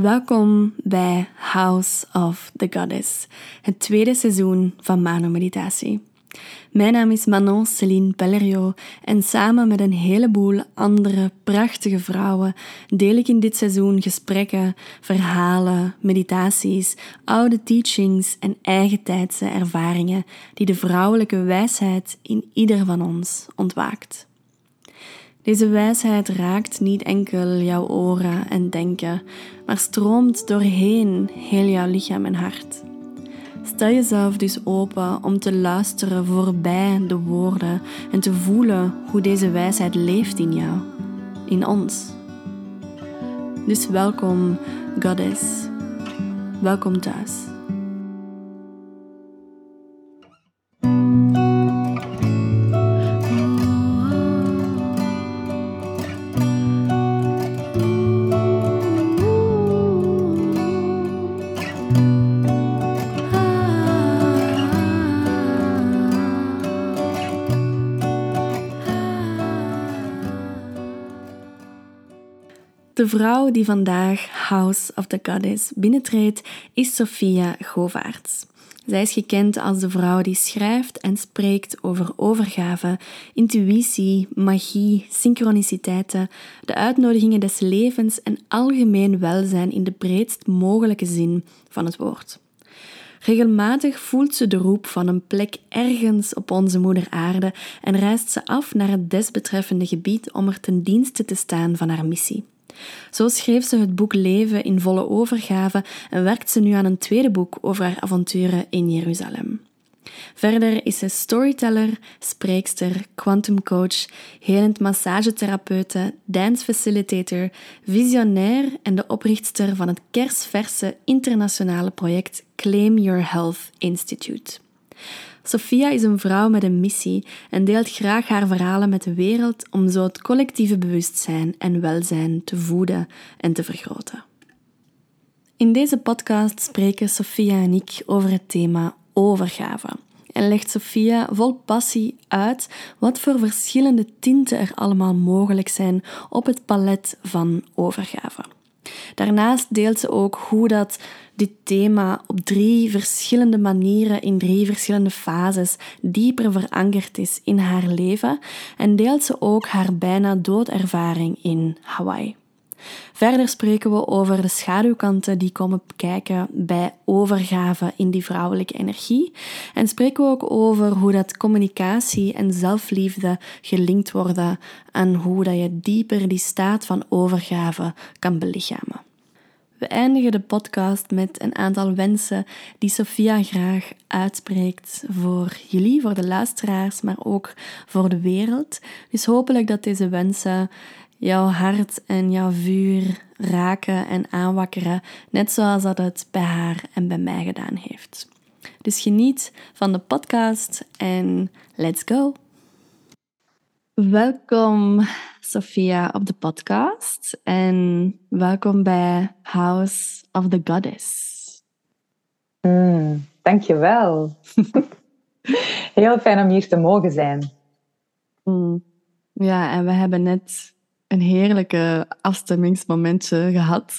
Welkom bij House of the Goddess, het tweede seizoen van Mano Meditatie. Mijn naam is Manon Celine Pellerio en samen met een heleboel andere prachtige vrouwen deel ik in dit seizoen gesprekken, verhalen, meditaties, oude teachings en eigentijdse ervaringen die de vrouwelijke wijsheid in ieder van ons ontwaakt. Deze wijsheid raakt niet enkel jouw oren en denken, maar stroomt doorheen heel jouw lichaam en hart. Stel jezelf dus open om te luisteren voorbij de woorden en te voelen hoe deze wijsheid leeft in jou, in ons. Dus welkom, Goddess. Welkom thuis. De vrouw die vandaag House of the Goddess binnentreedt is Sophia Govaerts. Zij is gekend als de vrouw die schrijft en spreekt over overgave, intuïtie, magie, synchroniciteiten, de uitnodigingen des levens en algemeen welzijn in de breedst mogelijke zin van het woord. Regelmatig voelt ze de roep van een plek ergens op onze moeder aarde en reist ze af naar het desbetreffende gebied om er ten dienste te staan van haar missie. Zo schreef ze het boek Leven in volle overgave en werkt ze nu aan een tweede boek over haar avonturen in Jeruzalem. Verder is ze storyteller, spreekster, quantum coach, helend massagetherapeute, dance facilitator, visionair en de oprichtster van het kersverse internationale project Claim Your Health Institute. Sophia is een vrouw met een missie en deelt graag haar verhalen met de wereld om zo het collectieve bewustzijn en welzijn te voeden en te vergroten. In deze podcast spreken Sophia en ik over het thema overgave en legt Sophia vol passie uit wat voor verschillende tinten er allemaal mogelijk zijn op het palet van overgave. Daarnaast deelt ze ook hoe dat dit thema op drie verschillende manieren, in drie verschillende fases, dieper verankerd is in haar leven en deelt ze ook haar bijna doodervaring in Hawaii. Verder spreken we over de schaduwkanten die komen kijken bij overgave in die vrouwelijke energie. En spreken we ook over hoe dat communicatie en zelfliefde gelinkt worden en hoe dat je dieper die staat van overgave kan belichamen. We eindigen de podcast met een aantal wensen die Sophia graag uitspreekt voor jullie, voor de luisteraars, maar ook voor de wereld. Dus hopelijk dat deze wensen jouw hart en jouw vuur raken en aanwakkeren, net zoals dat het bij haar en bij mij gedaan heeft. Dus geniet van de podcast en let's go! Welkom Sophia op de podcast en welkom bij House of the Goddess. Mm, dankjewel. Heel fijn om hier te mogen zijn. Mm. Ja, en we hebben net een heerlijke afstemmingsmomentje gehad.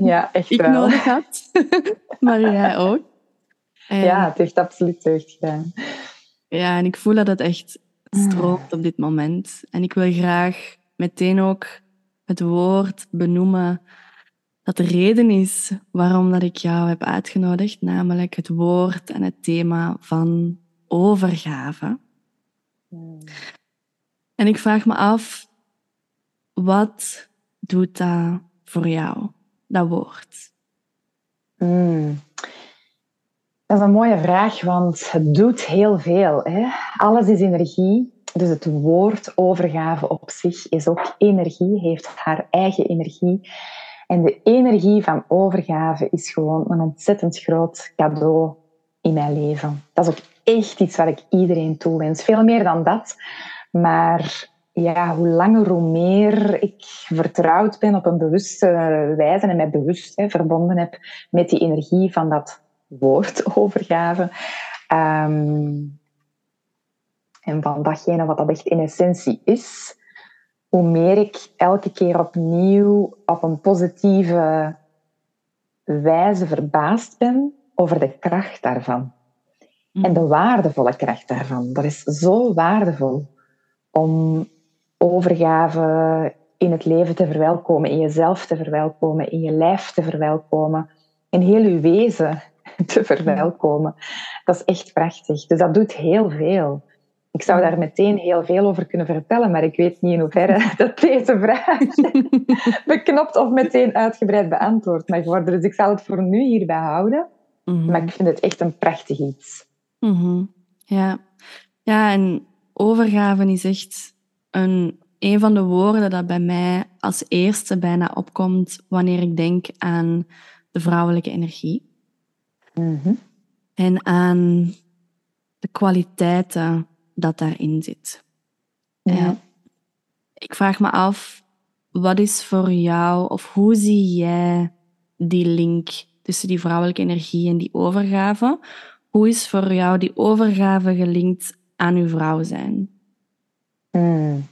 Ja, echt Ik wel. nodig had, maar jij ook. En, Ja, het heeft absoluut deugd gedaan. ja, en ik voel dat het echt stroomt op dit moment. En ik wil graag meteen ook het woord benoemen dat de reden is waarom dat ik jou heb uitgenodigd, namelijk het woord en het thema van overgave. En ik vraag me af, wat doet dat voor jou, dat woord? Mm. Dat is een mooie vraag, want het doet heel veel. Hè? Alles is energie. Dus het woord overgave op zich is ook energie, heeft haar eigen energie. En de energie van overgave is gewoon een ontzettend groot cadeau in mijn leven. Dat is ook echt iets wat ik iedereen toewens. Veel meer dan dat. Maar ja, hoe langer, hoe meer ik vertrouwd ben op een bewuste wijze en mij bewust hè, verbonden heb met die energie van dat woord overgave. Ehm, en van datgene wat dat echt in essentie is, hoe meer ik elke keer opnieuw op een positieve wijze verbaasd ben over de kracht daarvan. En de waardevolle kracht daarvan. Dat is zo waardevol om overgave in het leven te verwelkomen, in jezelf te verwelkomen, in je lijf te verwelkomen, in heel je wezen te verwelkomen. Dat is echt prachtig. Dus dat doet heel veel. Ik zou daar meteen heel veel over kunnen vertellen, maar ik weet niet in hoeverre dat deze vraag beknopt of meteen uitgebreid beantwoord mag worden. Dus ik zal het voor nu hierbij houden. Mhm. Maar ik vind het echt een prachtig iets. Mhm. Ja. ja, en overgave is echt een, een van de woorden dat bij mij als eerste bijna opkomt wanneer ik denk aan de vrouwelijke energie. Mhm. En aan de kwaliteiten dat daarin zit. Ja. Ik vraag me af, wat is voor jou, of hoe zie jij die link tussen die vrouwelijke energie en die overgave? Hoe is voor jou die overgave gelinkt aan uw vrouw zijn? Hmm.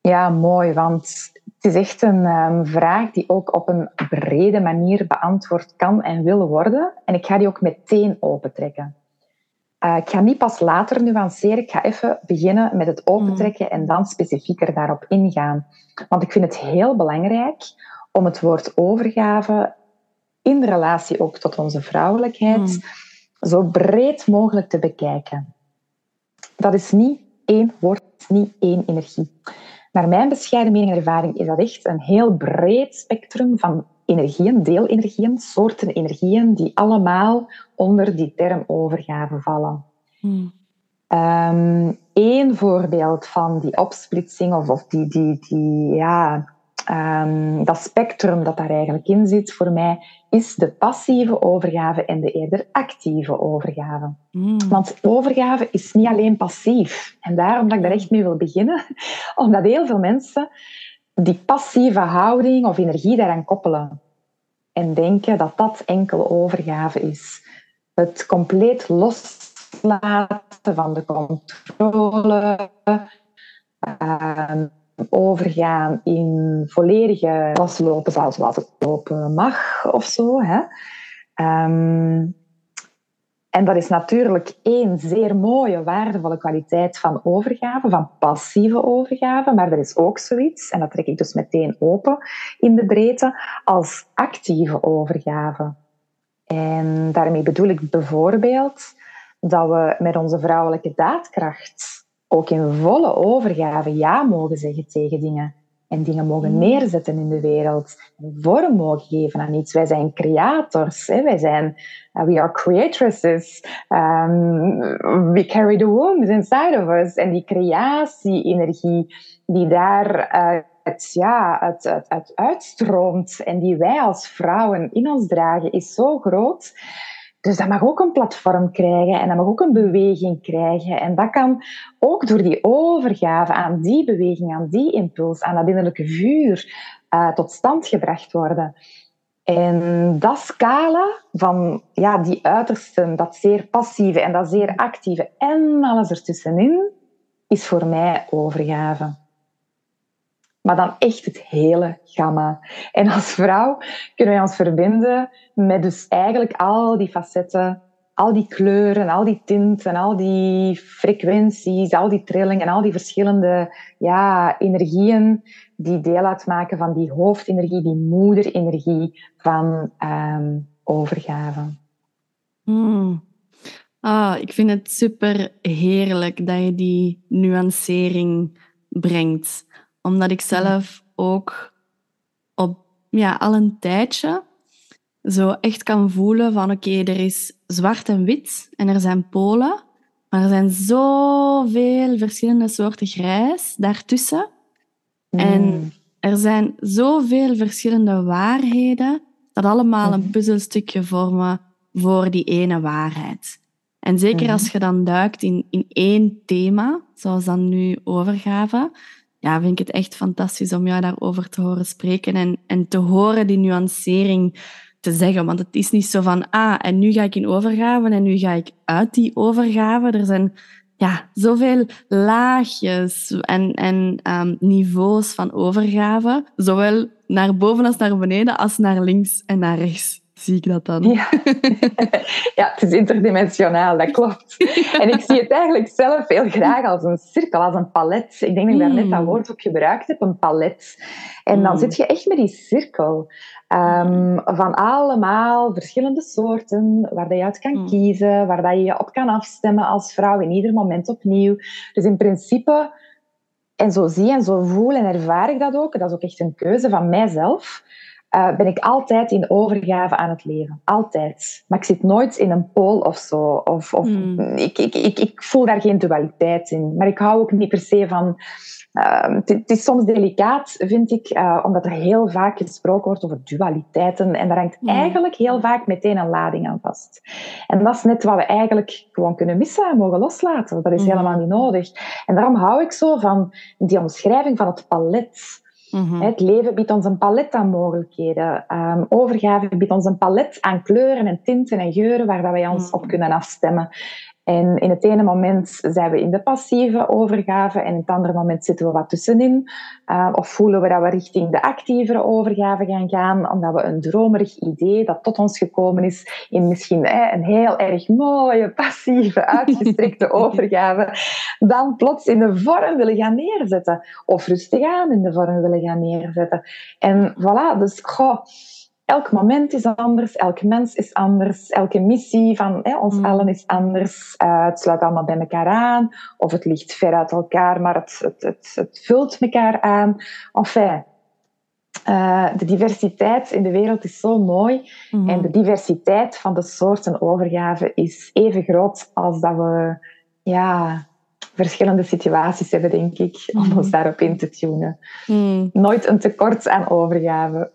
Ja, mooi, want het is echt een um, vraag die ook op een brede manier beantwoord kan en wil worden. En ik ga die ook meteen opentrekken. Uh, ik ga niet pas later nuanceren, ik ga even beginnen met het opentrekken en dan specifieker daarop ingaan. Want ik vind het heel belangrijk om het woord overgave in relatie ook tot onze vrouwelijkheid hmm. zo breed mogelijk te bekijken. Dat is niet één woord, niet één energie. Naar mijn bescheiden mening en ervaring is dat echt een heel breed spectrum van energieën, deelenergieën, soorten energieën, die allemaal onder die term overgave vallen. Hmm. Eén ehm, voorbeeld van die opsplitsing of, of die, die, die, ja, um, dat spectrum dat daar eigenlijk in zit voor mij, is de passieve overgave en de eerder actieve overgave. Hmm. Want overgave is niet alleen passief. En daarom dat ik daar echt mee wil beginnen, omdat heel veel mensen die passieve houding of energie daaraan koppelen. En denken dat dat enkel overgave is. Het compleet loslaten van de controle, ehm, overgaan in volledige vastlopen zoals het lopen mag of zo. Hè. Um, en dat is natuurlijk één zeer mooie, waardevolle kwaliteit van overgave, van passieve overgave. Maar er is ook zoiets, en dat trek ik dus meteen open in de breedte, als actieve overgave. En daarmee bedoel ik bijvoorbeeld dat we met onze vrouwelijke daadkracht ook in volle overgave ja mogen zeggen tegen dingen en dingen mogen mm. neerzetten in de wereld, vorm mogen geven aan iets. Wij zijn creators, hè? wij zijn, uh, we are creatresses, um, we carry the wombs inside of us. En die creatie-energie die daar uh, het, ja, het, het, het uitstroomt en die wij als vrouwen in ons dragen, is zo groot dus dat mag ook een platform krijgen en dat mag ook een beweging krijgen. En dat kan ook door die overgave aan die beweging, aan die impuls, aan dat innerlijke vuur uh, tot stand gebracht worden. En dat scala van ja, die uitersten, dat zeer passieve en dat zeer actieve en alles ertussenin, is voor mij overgave maar dan echt het hele gamma. En als vrouw kunnen wij ons verbinden met dus eigenlijk al die facetten, al die kleuren, al die tinten, al die frequenties, al die trillingen, al die verschillende ja, energieën die deel uitmaken van die hoofdenergie, die moederenergie van um, overgave. Hmm. Ah, ik vind het super heerlijk dat je die nuancering brengt omdat ik zelf ook op, ja, al een tijdje zo echt kan voelen van oké, er is zwart en wit en er zijn polen, maar er zijn zoveel verschillende soorten grijs daartussen. En mm. er zijn zoveel verschillende waarheden dat allemaal een mm-hmm. puzzelstukje vormen voor die ene waarheid. En zeker mm-hmm. als je dan duikt in, in één thema, zoals dan nu overgave, ja, vind ik het echt fantastisch om jou daarover te horen spreken en, en te horen die nuancering te zeggen. Want het is niet zo van, ah, en nu ga ik in overgave en nu ga ik uit die overgave. Er zijn ja, zoveel laagjes en, en ehm, niveaus van overgave, zowel naar boven als naar beneden, als naar links en naar rechts zie ik dat dan. Ja. ja, het is interdimensionaal, dat klopt. En ik zie het eigenlijk zelf heel graag als een cirkel, als een palet. Ik denk dat ik daar net dat hmm. woord ook gebruikt heb, een palet. En dan hmm. zit je echt met die cirkel. Um, van allemaal verschillende soorten, waar dat je uit kan hmm. kiezen, waar dat je je op kan afstemmen als vrouw in ieder moment opnieuw. Dus in principe, en zo zie en zo voel en ervaar ik dat ook, dat is ook echt een keuze van mijzelf uh, ben ik altijd in overgave aan het leven. Altijd. Maar ik zit nooit in een pool of zo. Of, of hmm. ik, ik, ik, ik, voel daar geen dualiteit in. Maar ik hou ook niet per se van... Uh, het, is soms delicaat, vind ik, uh, omdat er heel vaak gesproken wordt over dualiteiten. En daar hangt hmm. eigenlijk heel vaak meteen een lading aan vast. En dat is net wat we eigenlijk gewoon kunnen missen en mogen loslaten. Dat is hmm. helemaal niet nodig. En daarom hou ik zo van die omschrijving van het palet. Mhm. Het leven biedt ons een palet aan mogelijkheden. Um, overgave biedt ons een palet aan kleuren en tinten en geuren waar dat wij ons op mhm. kunnen afstemmen. En in het ene moment zijn we in de passieve overgave en in het andere moment zitten we wat tussenin. Uh, of voelen we dat we richting de actievere overgave gaan gaan, omdat we een dromerig idee dat tot ons gekomen is in misschien een heel erg mooie, passieve, uitgestrekte overgave, dan plots in de vorm willen gaan neerzetten. Of rustig aan in de vorm willen gaan neerzetten. En voilà, dus goh, elk moment is anders, elk mens is anders, elke missie van hè, ons mm. allen is anders. Uh, het sluit allemaal bij elkaar aan, of het ligt ver uit elkaar, maar het, het, het, het vult elkaar aan. Enfin, uh, de diversiteit in de wereld is zo mooi. Mm. En de diversiteit van de soorten overgave is even groot als dat we ja, verschillende situaties hebben, denk ik, om mhm. ons daarop in te tunen. Mm. Nooit een tekort aan overgave.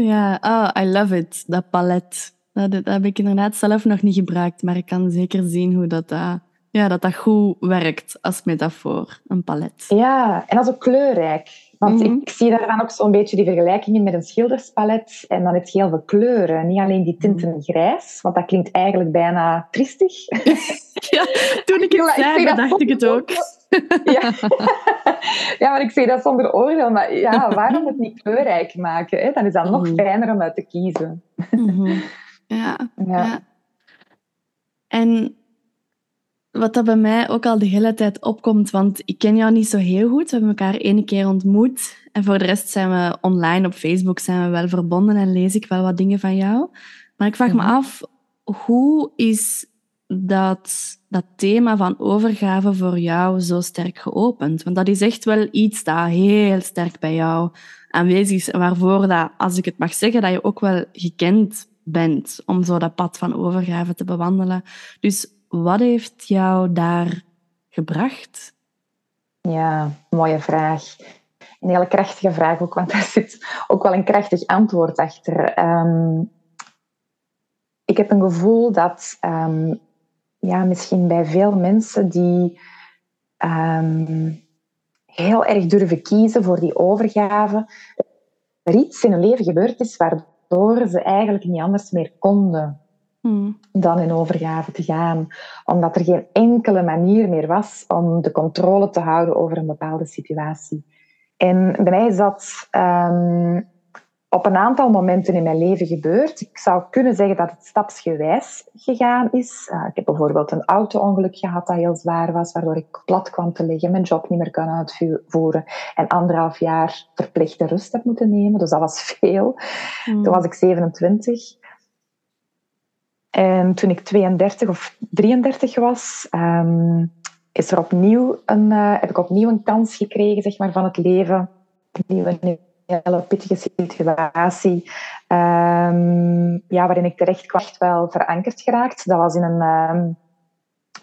ja, oh, I love it, dat palet. Dat, dat, heb ik inderdaad zelf nog niet gebruikt, maar ik kan zeker zien hoe dat, uh, ja, dat, dat goed werkt als metafoor, een palet. Ja, en dat is ook kleurrijk. Want mhm. ik zie daarvan ook zo'n beetje die vergelijkingen met een schilderspalet. En dan heb je heel veel kleuren. Niet alleen die tinten mhm. grijs, want dat klinkt eigenlijk bijna tristig. ja, toen ik het zei, dacht ik het ook. ja. ja, maar ik zeg dat zonder oordeel. Maar ja, waarom het niet kleurrijk maken? Hè? Dan is dat nog mhm. fijner om uit te kiezen. ja. ja. En wat dat bij mij ook al de hele tijd opkomt, want ik ken jou niet zo heel goed. We hebben elkaar één keer ontmoet. En voor de rest zijn we online op Facebook zijn we wel verbonden en lees ik wel wat dingen van jou. Maar ik vraag me mhm. af, hoe is dat, dat thema van overgave voor jou zo sterk geopend? Want dat is echt wel iets dat heel sterk bij jou aanwezig is. En waarvoor dat, als ik het mag zeggen, dat je ook wel gekend bent om zo dat pad van overgave te bewandelen. Dus wat heeft jou daar gebracht? Ja, mooie vraag. Een hele krachtige vraag ook, want daar zit ook wel een krachtig antwoord achter. Ehm, ik heb een gevoel dat ehm, ja, misschien bij veel mensen die ehm, heel erg durven kiezen voor die overgave, er iets in hun leven gebeurd is waardoor ze eigenlijk niet anders meer konden Hmm. dan in overgave te gaan. Omdat er geen enkele manier meer was om de controle te houden over een bepaalde situatie. En bij mij is dat ehm, op een aantal momenten in mijn leven gebeurd. Ik zou kunnen zeggen dat het stapsgewijs gegaan is. Uh, ik heb bijvoorbeeld een auto-ongeluk gehad dat heel zwaar was, waardoor ik plat kwam te liggen, mijn job niet meer kan uitvoeren en anderhalf jaar verplichte rust heb moeten nemen. Dus dat was veel. Hmm. Toen was ik 27. En toen ik 32 of 33 was, um, is er opnieuw een, uh, heb ik opnieuw een kans gekregen zeg maar, van het leven. Opnieuw een hele pittige situatie, um, ja, waarin ik terecht kwam, echt wel verankerd geraakt. Dat was in een,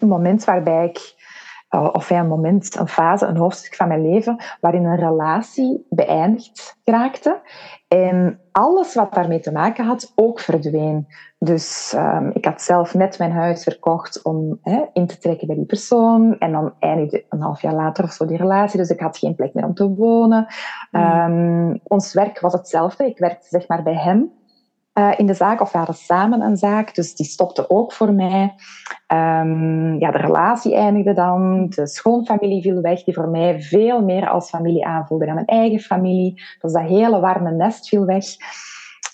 een moment waarbij ik of een moment, een fase, een hoofdstuk van mijn leven, waarin een relatie beëindigd raakte. En alles wat daarmee te maken had, ook verdween. Dus um, ik had zelf net mijn huis verkocht om in te trekken bij die persoon. En dan eindigde een half jaar later of zo die relatie. Dus ik had geen plek meer om te wonen. Um, ons werk was hetzelfde. Ik werkte zeg maar bij hem. Eh, in de zaak, of we hadden samen een zaak, dus die stopte ook voor mij. Ehm, ja, de relatie eindigde dan, de schoonfamilie viel weg, die voor mij veel meer als familie aanvoelde dan mijn eigen familie. Dus dat hele warme nest viel weg.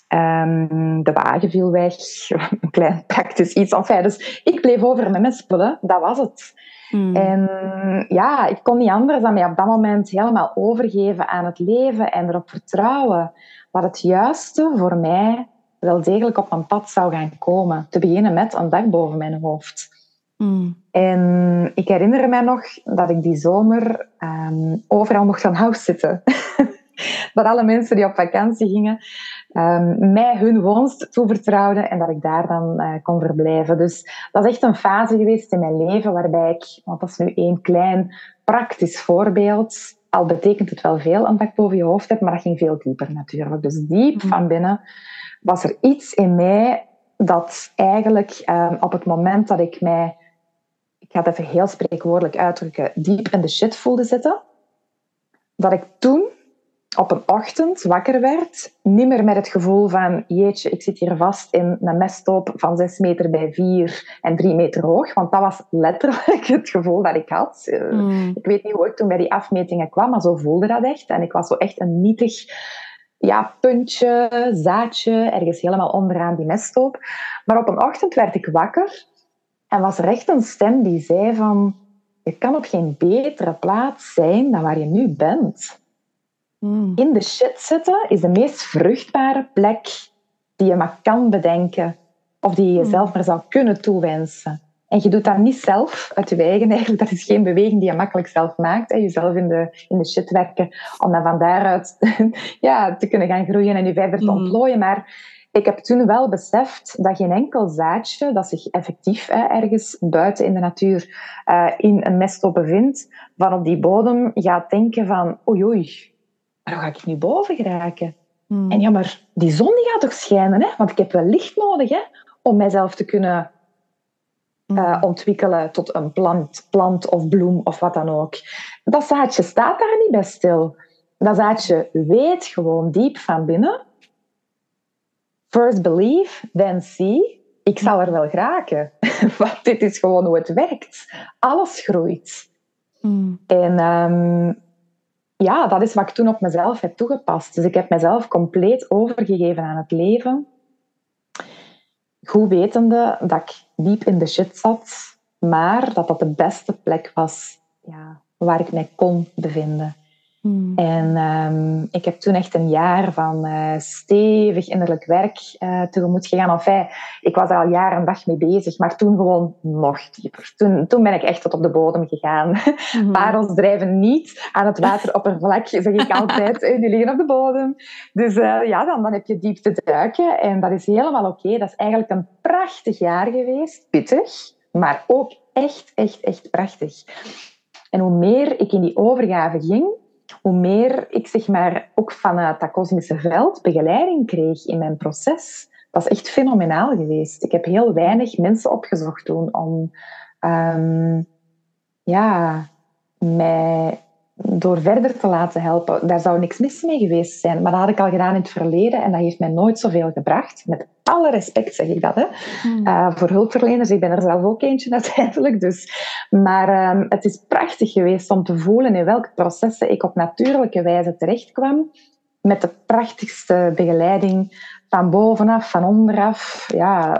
Ehm, de wagen viel weg, een klein praktisch iets. Enfin, dus ik bleef over met mijn spullen, dat was het. Hmm. En ja, ik kon niet anders dan mij op dat moment helemaal overgeven aan het leven en erop vertrouwen wat het juiste voor mij wel degelijk op mijn pad zou gaan komen. Te beginnen met een dak boven mijn hoofd. Hmm. En ik herinner me nog dat ik die zomer um, overal mocht gaan house zitten. dat alle mensen die op vakantie gingen um, mij hun woonst toevertrouwden en dat ik daar dan uh, kon verblijven. Dus dat is echt een fase geweest in mijn leven waarbij ik, want dat is nu één klein praktisch voorbeeld, al betekent het wel veel een dak boven je hoofd hebt, maar dat ging veel dieper natuurlijk. Dus diep hmm. van binnen was er iets in mij dat eigenlijk um, op het moment dat ik mij, ik ga het even heel spreekwoordelijk uitdrukken, diep in de shit voelde zitten, dat ik toen op een ochtend wakker werd, niet meer met het gevoel van jeetje, ik zit hier vast in een mesthoop van 6 meter bij 4 en 3 meter hoog, want dat was letterlijk het gevoel dat ik had. Eh, hmm. Ik weet niet hoe ik toen bij die afmetingen kwam, maar zo voelde dat echt. En ik was zo echt een nietig ja, puntje, zaadje, ergens helemaal onderaan die mesthoop. Maar op een ochtend werd ik wakker en was er echt een stem die zei van je kan op geen betere plaats zijn dan waar je nu bent. Hmm. In de shit zitten is de meest vruchtbare plek die je maar kan bedenken. Of die je hmm. jezelf maar zou kunnen toewensen. En je doet dat niet zelf, uit je eigen eigenlijk. Dat is geen beweging die je makkelijk zelf maakt. Hè. Jezelf in de, in de shit werken. Om dan van daaruit ja, te kunnen gaan groeien en je verder te hmm. ontplooien. Maar ik heb toen wel beseft dat geen enkel zaadje dat zich effectief hè, ergens buiten in de natuur uh, in een mesthoop bevindt, van op die bodem gaat denken van oei oei, maar hoe ga ik nu boven geraken? Hmm. En ja, maar die zon die gaat toch schijnen, hè? want ik heb wel licht nodig hè, om mijzelf te kunnen uh, ontwikkelen tot een plant, plant of bloem of wat dan ook. Dat zaadje staat daar niet bij stil. Dat zaadje weet gewoon diep van binnen. First believe, then see. Ik zal er wel geraken. Want dit is gewoon hoe het werkt. Alles groeit. Hmm. En um, ja, dat is wat ik toen op mezelf heb toegepast. Dus ik heb mezelf compleet overgegeven aan het leven. Goed wetende dat ik diep in de shit zat, maar dat dat de beste plek was ja, waar ik mij kon bevinden. Hmm. En um, ik heb toen echt een jaar van uh, stevig innerlijk werk uh, tegemoet gegaan. Enfin, ik was er al jaren en dag mee bezig, maar toen gewoon nog dieper. Toen, toen ben ik echt tot op de bodem gegaan. Hmm. Parels drijven niet aan het wateroppervlak, zeg ik altijd. Die liggen op de bodem. Dus uh, ja, dan, dan heb je diep te duiken. En dat is helemaal oké. Dat is eigenlijk een prachtig jaar geweest. Pittig, maar ook echt, echt, echt prachtig. En hoe meer ik in die overgave ging, hoe meer ik zeg maar ook vanuit dat kosmische veld begeleiding kreeg in mijn proces. Dat is echt fenomenaal geweest. Ik heb heel weinig mensen opgezocht toen om um, ja, mij door verder te laten helpen. Daar zou niks mis mee geweest zijn. Maar dat had ik al gedaan in het verleden en dat heeft mij nooit zoveel gebracht. Met alle respect zeg ik dat. Hè. Hmm. Uh, voor hulpverleners, ik ben er zelf ook eentje uiteindelijk. Dus. Maar um, het is prachtig geweest om te voelen in welke processen ik op natuurlijke wijze terecht kwam. Met de prachtigste begeleiding van bovenaf, van onderaf, ja,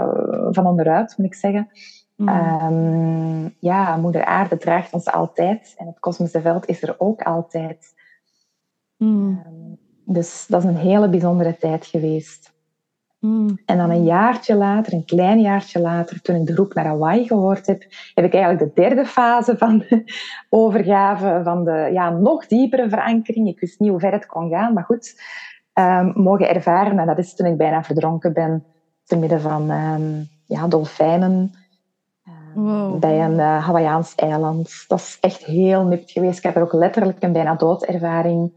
van onderuit moet ik zeggen. Mm. Um, ja, moeder aarde draagt ons altijd en het kosmische veld is er ook altijd. Mm. Um, dus dat is een hele bijzondere tijd geweest. Mm. En dan een jaartje later, een klein jaartje later, toen ik de roep naar Hawaii gehoord heb, heb ik eigenlijk de derde fase van de overgave, van de ja, nog diepere verankering. Ik wist niet hoe ver het kon gaan, maar goed, um, mogen ervaren. En dat is toen ik bijna verdronken ben, te midden van ja, dolfijnen bij een uh, Hawaïaans eiland. Dat is echt heel nipt geweest. Ik heb er ook letterlijk een bijna doodervaring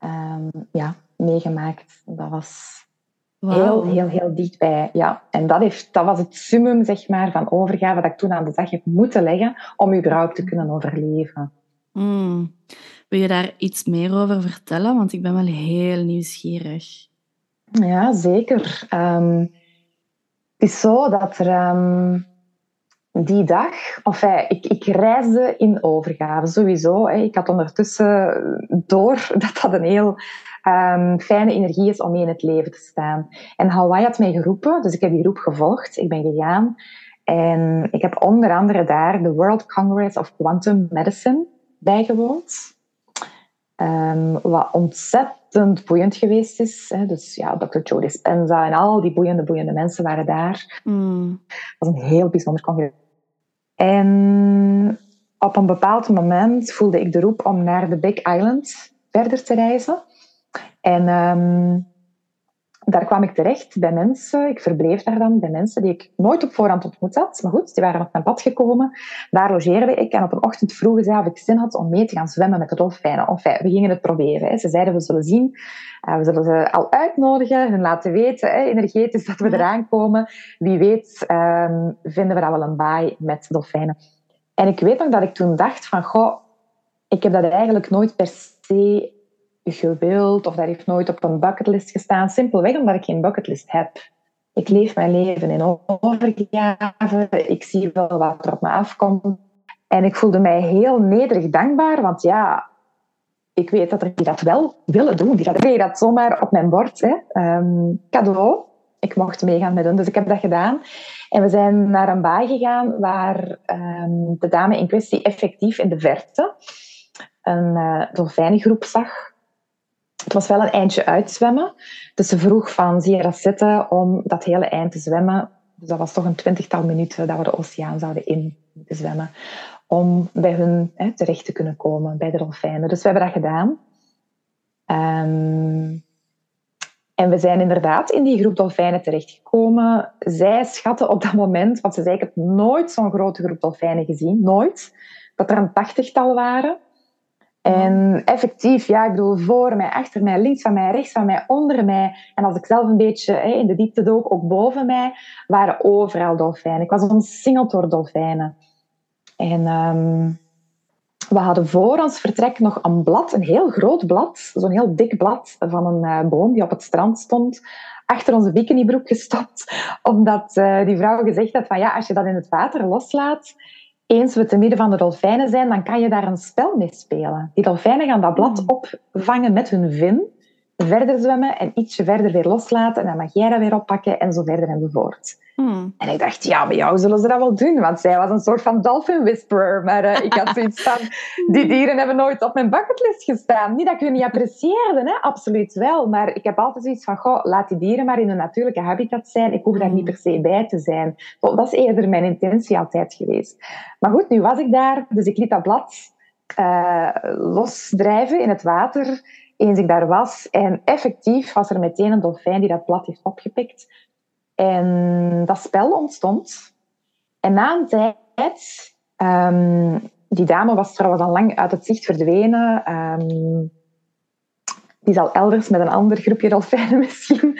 um, ja, meegemaakt. Dat was heel, heel, heel dichtbij. Ja. En dat, heeft, dat was het summum zeg maar, van overgave dat ik toen aan de dag heb moeten leggen om überhaupt te kunnen overleven. Mm. Wil je daar iets meer over vertellen? Want ik ben wel heel nieuwsgierig. Ja, zeker. Ehm, het is zo dat er ehm, die dag, of ik, ik reisde in overgave sowieso. Hè. Ik had ondertussen door dat dat een heel um, fijne energie is om mee in het leven te staan. En Hawaii had mij geroepen, dus ik heb die roep gevolgd. Ik ben gegaan. En ik heb onder andere daar de World Congress of Quantum Medicine bijgewoond. Um, wat ontzettend boeiend geweest is. Hè. Dus ja, Dr. Joe Dispenza en al die boeiende, boeiende mensen waren daar. Mm. Dat was een heel bijzonder congres. En op een bepaald moment voelde ik de roep om naar de Big Island verder te reizen. En um, daar kwam ik terecht bij mensen. Ik verbleef daar dan bij mensen die ik nooit op voorhand ontmoet had. Maar goed, die waren op mijn pad gekomen. Daar logeerde ik en op een ochtend vroegen ze of ik zin had om mee te gaan zwemmen met de dolfijnen. Enfin, we gingen het proberen. Hè. Ze zeiden, we zullen zien. Uh, we zullen ze al uitnodigen, hun laten weten, hè, energetisch, dat we eraan komen. Wie weet um, vinden we dat wel een baai met dolfijnen. En ik weet nog dat ik toen dacht van, goh, ik heb dat eigenlijk nooit per se gewild of dat heeft nooit op een bucketlist gestaan. Simpelweg omdat ik geen bucketlist heb. Ik leef mijn leven in overgave. Ik zie wel wat er op me afkomt. En ik voelde mij heel nederig dankbaar, want ja, ik weet dat er die dat wel willen doen. Die kreeg dat zomaar op mijn bord. Hè. Um, cadeau. Ik mocht meegaan met hen, dus ik heb dat gedaan. En we zijn naar een baai gegaan waar um, de dame in kwestie effectief in de verte een uh, dolfijnengroep zag het was wel een eindje uitzwemmen. Dus ze vroeg van, zie je dat zitten om dat hele eind te zwemmen? Dus dat was toch een twintigtal minuten dat we de oceaan zouden in moeten zwemmen. Om bij hun hè, terecht te kunnen komen, bij de dolfijnen. Dus we hebben dat gedaan. Um, en we zijn inderdaad in die groep dolfijnen terechtgekomen. Zij schatten op dat moment, want ze zei, ik heb nooit zo'n grote groep dolfijnen gezien, nooit, dat er een tachtigtal waren. En effectief, ja, ik bedoel, voor mij, achter mij, links van mij, rechts van mij, onder mij. En als ik zelf een beetje hè, in de diepte dook, ook boven mij, waren overal dolfijnen. Ik was omsingeld door dolfijnen. En um, we hadden voor ons vertrek nog een blad, een heel groot blad, zo'n heel dik blad van een uh, boom die op het strand stond, achter onze bikinibroek gestopt, omdat uh, die vrouw gezegd had van ja, als je dat in het water loslaat, eens we te midden van de dolfijnen zijn, dan kan je daar een spel mee spelen. Die dolfijnen gaan dat blad hmm. opvangen met hun vin, verder zwemmen en ietsje verder weer loslaten. En dan mag jij dat weer oppakken en zo verder enzovoort. Hmm. En ik dacht, ja, bij jou zullen ze dat wel doen. Want zij was een soort van dolphin whisperer. Maar uh, ik had zoiets van, die dieren hebben nooit op mijn bucketlist gestaan. Niet dat ik hun niet apprecieerde, hè? absoluut wel. Maar ik heb altijd zoiets van, goh, laat die dieren maar in hun natuurlijke habitat zijn. Ik hoef daar niet per se bij te zijn. Dat is eerder mijn intentie altijd geweest. Maar goed, nu was ik daar. Dus ik liet dat blad uh, losdrijven in het water eens ik daar was. En effectief was er meteen een dolfijn die dat blad heeft opgepikt. En dat spel ontstond. En na een tijd, um, die dame was trouwens al lang uit het zicht verdwenen. Um, die zal elders met een ander groepje dolfijnen misschien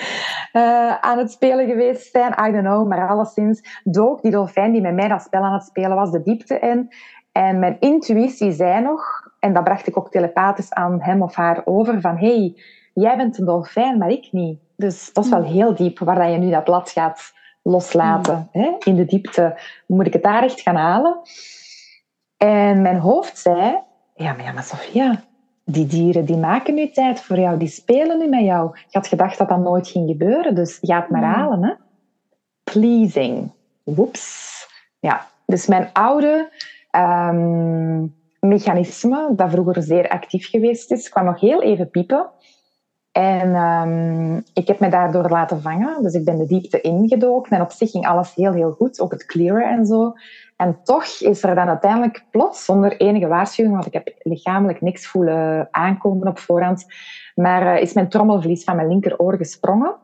uh, aan het spelen geweest zijn. I don't know. Maar alleszins dook die dolfijn die met mij dat spel aan het spelen was de diepte in. En mijn intuïtie zei nog, en dat bracht ik ook telepathisch aan hem of haar over, van hey, jij bent een dolfijn, maar ik niet. Dus dat is wel heel diep, waar je nu dat blad gaat loslaten. Hè? In de diepte moet ik het daar echt gaan halen. En mijn hoofd zei, ja, maar, ja, maar Sophia, die dieren die maken nu tijd voor jou, die spelen nu met jou. Je had gedacht dat dat nooit ging gebeuren, dus ga het maar halen. Hè? Pleasing. Woeps. Ja, dus mijn oude um, mechanisme, dat vroeger zeer actief geweest is, kwam nog heel even piepen. En um, ik heb me daardoor laten vangen. Dus ik ben de diepte ingedoken. En op zich ging alles heel, heel goed. Ook het clearen en zo. En toch is er dan uiteindelijk plots, zonder enige waarschuwing, want ik heb lichamelijk niks voelen aankomen op voorhand, maar uh, is mijn trommelvlies van mijn linkeroor gesprongen.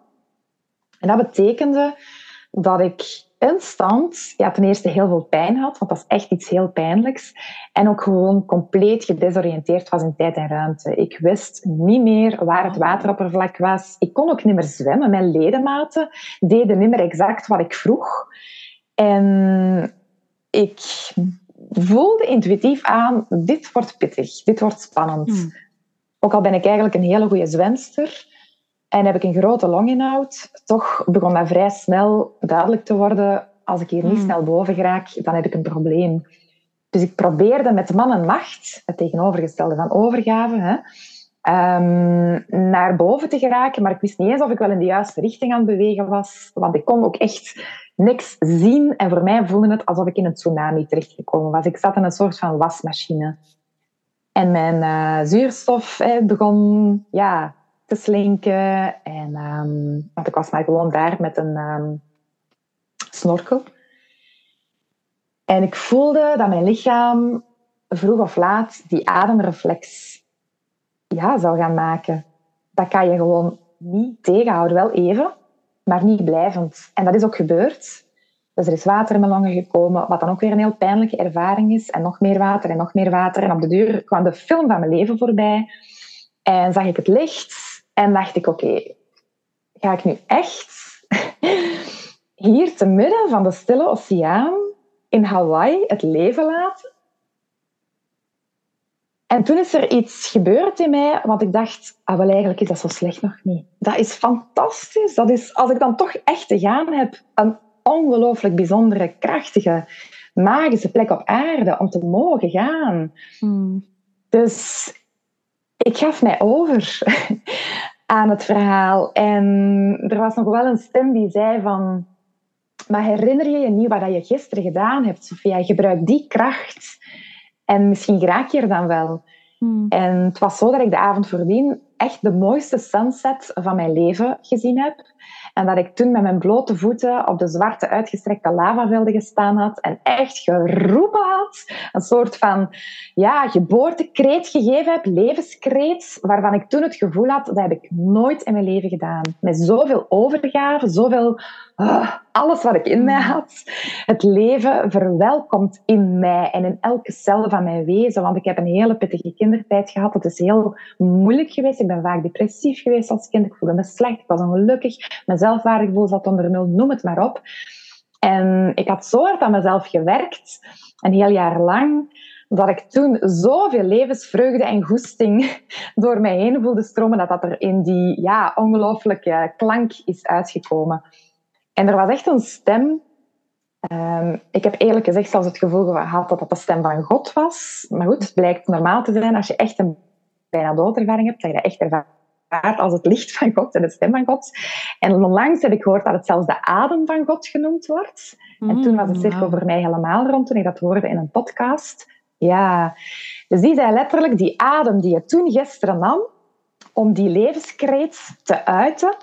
En dat betekende dat ik instant ja, ten eerste heel veel pijn had, want dat is echt iets heel pijnlijks. En ook gewoon compleet gedesoriënteerd was in tijd en ruimte. Ik wist niet meer waar het wateroppervlak was. Ik kon ook niet meer zwemmen. Mijn ledematen deden niet meer exact wat ik vroeg. En ik voelde intuïtief aan, dit wordt pittig, dit wordt spannend. Hmm. Ook al ben ik eigenlijk een hele goede zwemster, En heb ik een grote longinhoud. Toch begon dat vrij snel duidelijk te worden. Als ik hier niet hmm. snel boven geraak, dan heb ik een probleem. Dus ik probeerde met man en macht, het tegenovergestelde van overgave, hè, um, naar boven te geraken. Maar ik wist niet eens of ik wel in de juiste richting aan het bewegen was. Want ik kon ook echt niks zien. En voor mij voelde het alsof ik in een tsunami terechtgekomen was. Ik zat in een soort van wasmachine. En mijn uh, zuurstof begon ja, te slinken. En, um, want ik was maar gewoon daar met een um, snorkel. En ik voelde dat mijn lichaam vroeg of laat die ademreflex ja, zou gaan maken. Dat kan je gewoon niet tegenhouden. Wel even, maar niet blijvend. En dat is ook gebeurd. Dus er is water in mijn longen gekomen, wat dan ook weer een heel pijnlijke ervaring is. En nog meer water en nog meer water. En op de duur kwam de film van mijn leven voorbij. En zag ik het licht. En dacht ik, oké, ga ik nu echt hier te midden van de stille oceaan in Hawaii het leven laten? En toen is er iets gebeurd in mij, wat ik dacht, ah, wel eigenlijk is dat zo slecht nog niet. Dat is fantastisch. Dat is, als ik dan toch echt te gaan heb, een ongelooflijk bijzondere, krachtige, magische plek op aarde om te mogen gaan. Hmm. Dus ik gaf mij over aan het verhaal. En er was nog wel een stem die zei van... Maar herinner je je niet wat je gisteren gedaan hebt, Sofia? Gebruik die kracht en misschien raak je er dan wel. Hmm. En het was zo dat ik de avond voordien echt de mooiste sunset van mijn leven gezien heb. En dat ik toen met mijn blote voeten op de zwarte uitgestrekte lavavelden gestaan had en echt geroepen had. Een soort van ja, geboortekreet gegeven heb, levenskreet, waarvan ik toen het gevoel had, dat heb ik nooit in mijn leven gedaan. Met zoveel overgave, zoveel... Uh, alles wat ik in mij had. Het leven verwelkomt in mij en in elke cel van mijn wezen. Want ik heb een hele pittige kindertijd gehad. Het is heel moeilijk geweest. Ik ben vaak depressief geweest als kind. Ik voelde me slecht. Ik was ongelukkig. Mijn zelfwaardegevoel zat onder nul. Noem het maar op. En ik had zo hard aan mezelf gewerkt. Een heel jaar lang dat ik toen zoveel levensvreugde en goesting door mij heen voelde stromen, dat dat er in die ja, ongelooflijke klank is uitgekomen. En er was echt een stem. Ehm, ik heb eerlijk gezegd zelfs het gevoel gehad dat dat de stem van God was. Maar goed, het blijkt normaal te zijn als je echt een bijna doodervaring hebt, dat je dat echt ervaart als het licht van God en de stem van God. En onlangs heb ik gehoord dat het zelfs de adem van God genoemd wordt. en toen was de mm, cirkel voor mij helemaal rond toen ik dat hoorde in een podcast. Ja, dus die zei letterlijk, die adem die je toen gisteren nam, om die levenskreet te uiten,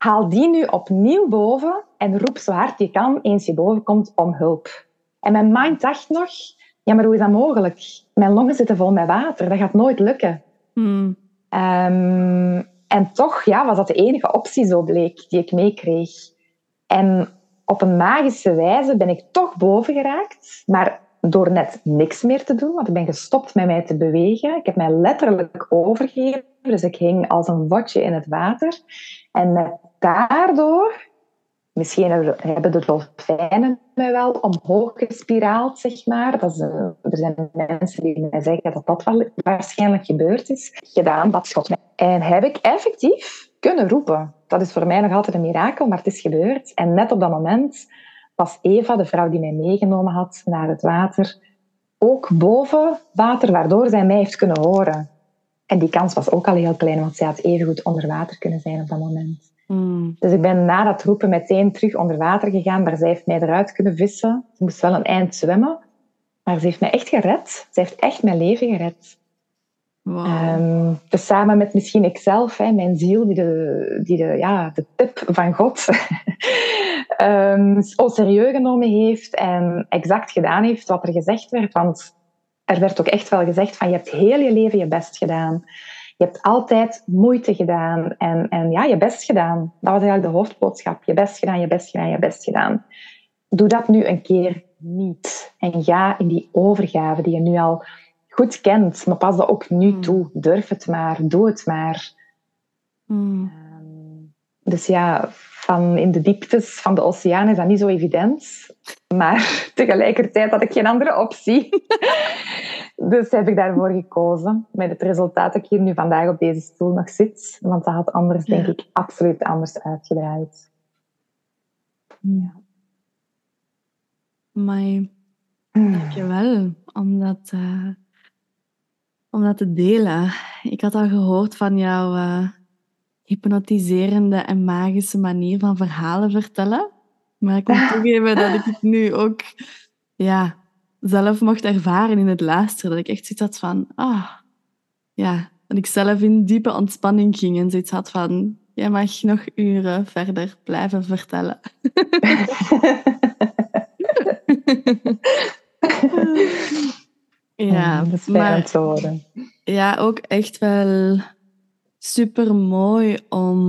haal die nu opnieuw boven en roep zo hard je kan eens je boven komt om hulp. En mijn mind dacht nog, ja, maar hoe is dat mogelijk? Mijn longen zitten vol met water, dat gaat nooit lukken. Hmm. Ehm, en toch ja, was dat de enige optie, zo bleek, die ik meekreeg. En op een magische wijze ben ik toch boven geraakt, maar door net niks meer te doen, want ik ben gestopt met mij te bewegen. Ik heb mij letterlijk overgegeven, dus ik hing als een watje in het water. En daardoor Misschien hebben de dolfijnen mij wel omhoog gespiraald, zeg maar. Dat er zijn mensen die mij zeggen dat dat waarschijnlijk gebeurd is. Gedaan, dat schot mij. En heb ik effectief kunnen roepen. Dat is voor mij nog altijd een mirakel, maar het is gebeurd. En net op dat moment was Eva, de vrouw die mij meegenomen had naar het water, ook boven water, waardoor zij mij heeft kunnen horen. En die kans was ook al heel klein, want zij had evengoed onder water kunnen zijn op dat moment. Hmm. Dus ik ben na dat roepen meteen terug onder water gegaan, maar zij heeft mij eruit kunnen vissen. Ze moest wel een eind zwemmen, maar ze heeft mij echt gered. Ze heeft echt mijn leven gered. Wow. Um, dus samen met misschien ikzelf, hè, mijn ziel, die de, die de, ja, de tip van God um, serieus genomen heeft en exact gedaan heeft wat er gezegd werd. Want er werd ook echt wel gezegd van je hebt heel je leven je best gedaan. Je hebt altijd moeite gedaan en, en ja, je best gedaan. Dat was eigenlijk de hoofdboodschap. Je best gedaan, je best gedaan, je best gedaan. Doe dat nu een keer niet. En ga in die overgave die je nu al goed kent. Maar pas dat ook nu hmm. toe. Durf het maar. Doe het maar. Hmm. Ehm, dus ja, van in de dieptes van de oceaan is dat niet zo evident. Maar tegelijkertijd had ik geen andere optie. Dus heb ik daarvoor gekozen. Met het resultaat dat ik hier nu vandaag op deze stoel nog zit. Want dat had anders, denk ik, absoluut anders uitgedraaid. Ja. Maar dankjewel om dat, uh, om dat te delen. Ik had al gehoord van jouw uh, hypnotiserende en magische manier van verhalen vertellen. Maar ik moet toegeven dat ik het nu ook ja, zelf mocht ervaren in het luisteren. Dat ik echt zoiets had van, ah, ja. Dat ik zelf in diepe ontspanning ging en zoiets had van, jij mag nog uren verder blijven vertellen. ja, dat is maar, te horen. Ja, ook echt wel super mooi om,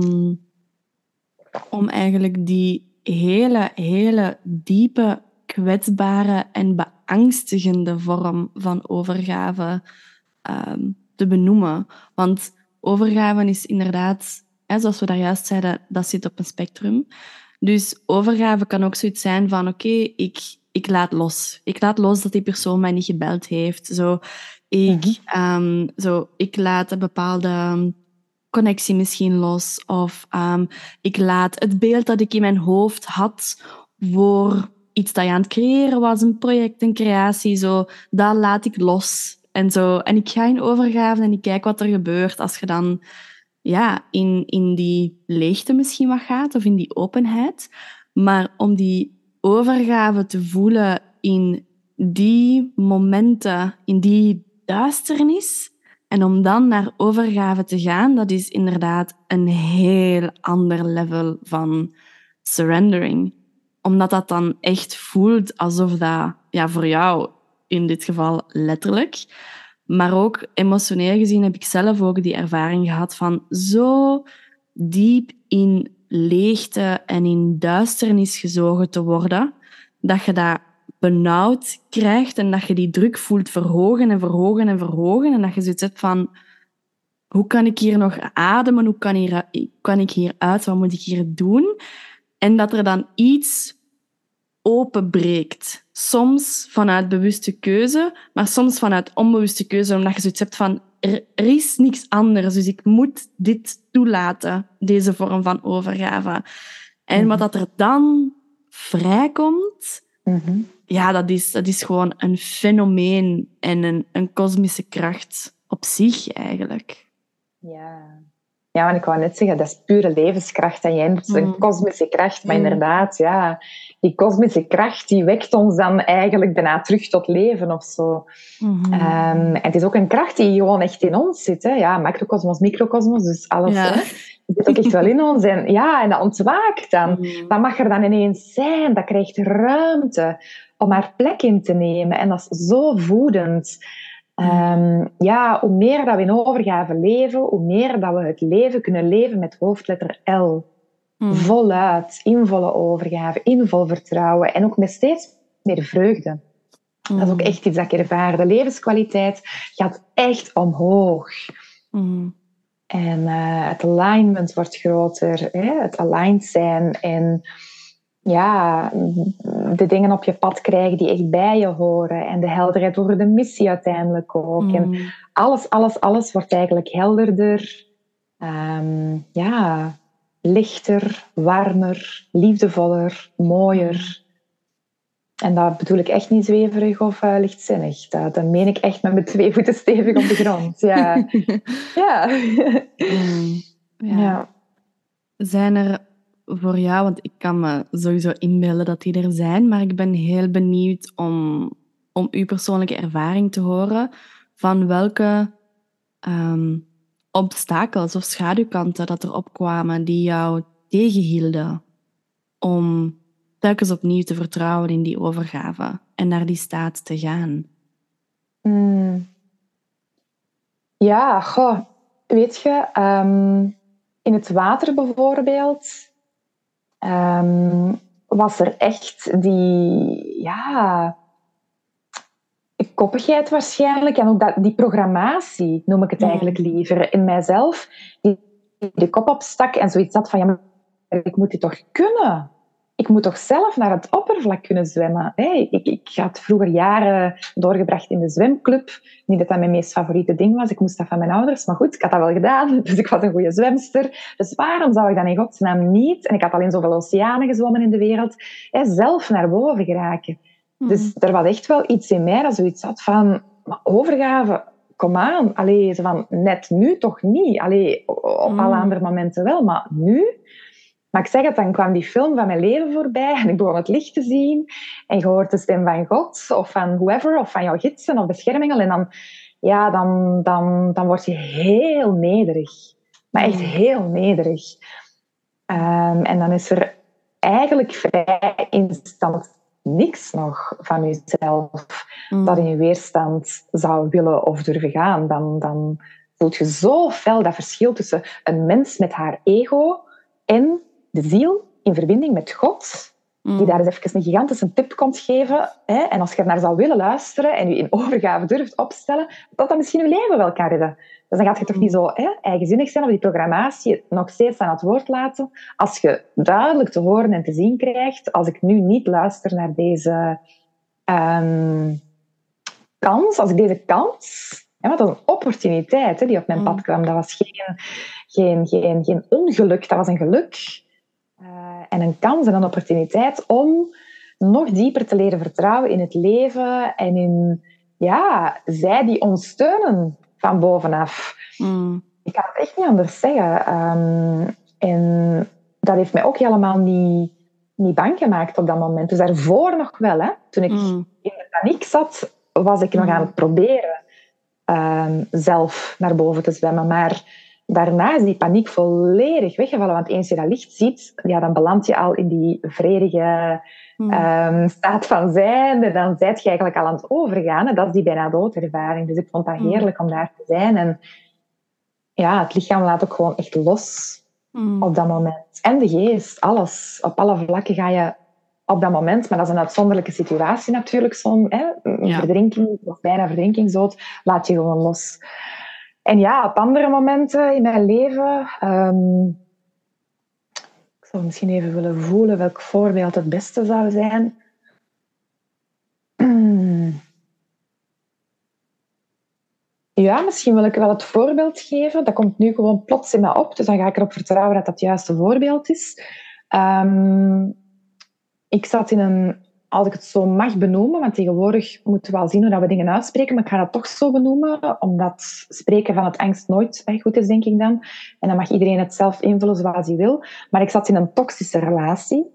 om eigenlijk die hele, hele diepe, kwetsbare en beangstigende vorm van overgave ehm, te benoemen. Want overgave is inderdaad, hè, zoals we daar juist zeiden, dat zit op een spectrum. Dus overgave kan ook zoiets zijn van oké, ik, ik laat los. Ik laat los dat die persoon mij niet gebeld heeft. Zo, ik, mhm. ehm, zo, ik laat een bepaalde connectie misschien los. Of um, ik laat het beeld dat ik in mijn hoofd had voor iets dat je aan het creëren was, een project, een creatie, zo, dat laat ik los. En, zo. en ik ga in overgave en ik kijk wat er gebeurt als je dan ja, in, in die leegte misschien wat gaat of in die openheid. Maar om die overgave te voelen in die momenten, in die duisternis, en om dan naar overgave te gaan, dat is inderdaad een heel ander level van surrendering. Omdat dat dan echt voelt alsof dat, ja, voor jou in dit geval letterlijk, maar ook emotioneel gezien heb ik zelf ook die ervaring gehad van zo diep in leegte en in duisternis gezogen te worden, dat je dat benauwd krijgt en dat je die druk voelt verhogen en verhogen en verhogen en dat je zoiets hebt van hoe kan ik hier nog ademen, hoe kan, kan ik hier uit, wat moet ik hier doen? En dat er dan iets openbreekt. Soms vanuit bewuste keuze, maar soms vanuit onbewuste keuze, omdat je zoiets hebt van er, er is niks anders, dus ik moet dit toelaten, deze vorm van overgave. En mhm. wat dat er dan vrijkomt, mm ja, dat is, dat is gewoon een fenomeen en een, een kosmische kracht op zich eigenlijk. Ja. Ja, want ik wou net zeggen, dat is pure levenskracht. En jij noemt een mm. kosmische kracht. Maar mm. inderdaad, ja, die kosmische kracht die wekt ons dan eigenlijk bijna terug tot leven of zo. Mm-hmm. Ehm, en het is ook een kracht die gewoon echt in ons zit. Hè? Ja, macrocosmos, microcosmos, dus alles. Ja. Hè? zit ook echt wel in ons. En, ja, en dat ontwaakt dan. Mm. Dat mag er dan ineens zijn. Dat krijgt ruimte om haar plek in te nemen. En dat is zo voedend. Um, ja, hoe meer dat we in overgave leven, hoe meer dat we het leven kunnen leven met hoofdletter L. Hmm. Voluit, in volle overgave, in vol vertrouwen en ook met steeds meer vreugde. Dat is ook hmm. echt iets dat ik ervaar. De levenskwaliteit gaat echt omhoog. Hmm. En uh, het alignment wordt groter, hè? het aligned zijn en ja, de dingen op je pad krijgen die echt bij je horen. En de helderheid over de missie uiteindelijk ook. En mm. alles, alles, alles wordt eigenlijk helderder. Ehm, ja, lichter, warmer, liefdevoller, mooier. En dat bedoel ik echt niet zweverig of uh, lichtzinnig. Dat, dat meen ik echt met mijn twee voeten stevig op de grond. Ja. ja. Mm. ja. ja. Zijn er voor jou, want ik kan me sowieso inbeelden dat die er zijn, maar ik ben heel benieuwd om, om uw persoonlijke ervaring te horen van welke um, obstakels of schaduwkanten dat er opkwamen die jou tegenhielden om telkens opnieuw te vertrouwen in die overgave en naar die staat te gaan. Mm. Ja, goh, weet je, um, in het water bijvoorbeeld um, was er echt die, ja, koppigheid waarschijnlijk. En ook dat, die programmatie, noem ik het eigenlijk liever, in mijzelf. Die de kop opstak en zoiets had van, ja, ik moet dit toch kunnen? Ik moet toch zelf naar het oppervlak kunnen zwemmen. Hey, ik, ik had vroeger jaren doorgebracht in de zwemclub. Niet dat dat mijn meest favoriete ding was. Ik moest dat van mijn ouders. Maar goed, ik had dat wel gedaan. Dus ik was een goede zwemster. Dus waarom zou ik dan in godsnaam niet? En ik had al in zoveel oceanen gezwommen in de wereld. Hey, zelf naar boven geraken. Hmm. Dus er was echt wel iets in mij dat zoiets had van... Maar overgave, kom aan. Allee, van, net nu toch niet. Allee, op alle hmm. andere momenten wel. Maar nu maar ik zeg het, dan kwam die film van mijn leven voorbij en ik begon het licht te zien. En je hoort de stem van God of van whoever, of van jouw gidsen of beschermingen. En dan, ja, dan, dan, dan word je heel nederig. Maar echt mm. heel nederig. Um, en dan is er eigenlijk vrij instant niks nog van jezelf mm. dat in je weerstand zou willen of durven gaan. Dan, dan voelt je zo fel dat verschil tussen een mens met haar ego en de ziel in verbinding met God, die mm. daar eens even een gigantische tip komt geven. Hè, en als je naar zou willen luisteren en je in overgave durft opstellen, dat dat misschien je leven wel kan redden. Dus dan gaat je toch niet zo hè, eigenzinnig zijn of die programmatie nog steeds aan het woord laten. Als je duidelijk te horen en te zien krijgt, als ik nu niet luister naar deze um, kans, als ik deze kans ja, wat een opportuniteit hè, die op mijn mm. pad kwam. Dat was geen, geen, geen, geen ongeluk, dat was een geluk. Eh, en een kans en een opportuniteit om nog dieper te leren vertrouwen in het leven en in ja, zij die ons steunen van bovenaf. Mm. Ik kan het echt niet anders zeggen. Ehm, en dat heeft mij ook helemaal niet, niet bang gemaakt op dat moment. Dus daarvoor nog wel. Hè. Toen ik mm. in de paniek zat, was ik nog mm. aan het proberen um, zelf naar boven te zwemmen. Maar daarna is die paniek volledig weggevallen. Want eens je dat licht ziet, ja, dan beland je al in die vredige hmm. um, staat van zijn. En dan zijt je eigenlijk al aan het overgaan. En dat is die bijna doodervaring. Dus ik vond dat hmm. heerlijk om daar te zijn. En ja, het lichaam laat ook gewoon echt los hmm. op dat moment. En de geest, alles. Op alle vlakken ga je op dat moment, maar dat is een uitzonderlijke situatie natuurlijk, zo'n verdrinking of bijna verdrinkingsdood, laat je gewoon los. En ja, op andere momenten in mijn leven. Um, ik zou misschien even willen voelen welk voorbeeld het beste zou zijn. Ja, misschien wil ik wel het voorbeeld geven. Dat komt nu gewoon plots in me op, dus dan ga ik erop vertrouwen dat dat het juiste voorbeeld is. Um, ik zat in een als ik het zo mag benoemen, want tegenwoordig moeten we wel zien hoe we dingen uitspreken, maar ik ga dat toch zo benoemen, omdat spreken van het angst nooit goed is, denk ik dan. En dan mag iedereen het zelf invullen zoals hij wil. Maar ik zat in een toxische relatie.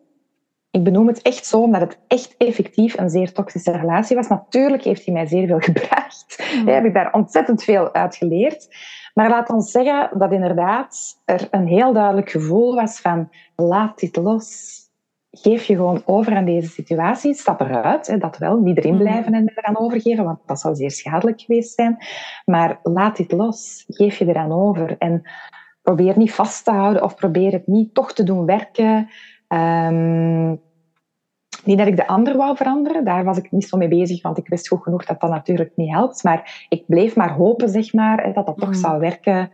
Ik benoem het echt zo, omdat het echt effectief een zeer toxische relatie was. Natuurlijk heeft hij mij zeer veel gebracht. Mm. heb ik daar ontzettend veel uit geleerd. Maar laat ons zeggen dat inderdaad er een heel duidelijk gevoel was van laat dit los geef je gewoon over aan deze situatie. Stap eruit, hè, dat wel. Niet erin mhm. blijven en eraan overgeven, want dat zou zeer schadelijk geweest zijn. Maar laat dit los. Geef je eraan over. En probeer niet vast te houden of probeer het niet toch te doen werken. Um, niet dat ik de ander wou veranderen, daar was ik niet zo mee bezig, want ik wist goed genoeg dat dat natuurlijk niet helpt. Maar ik bleef maar hopen, zeg maar, dat dat toch mhm. zou werken.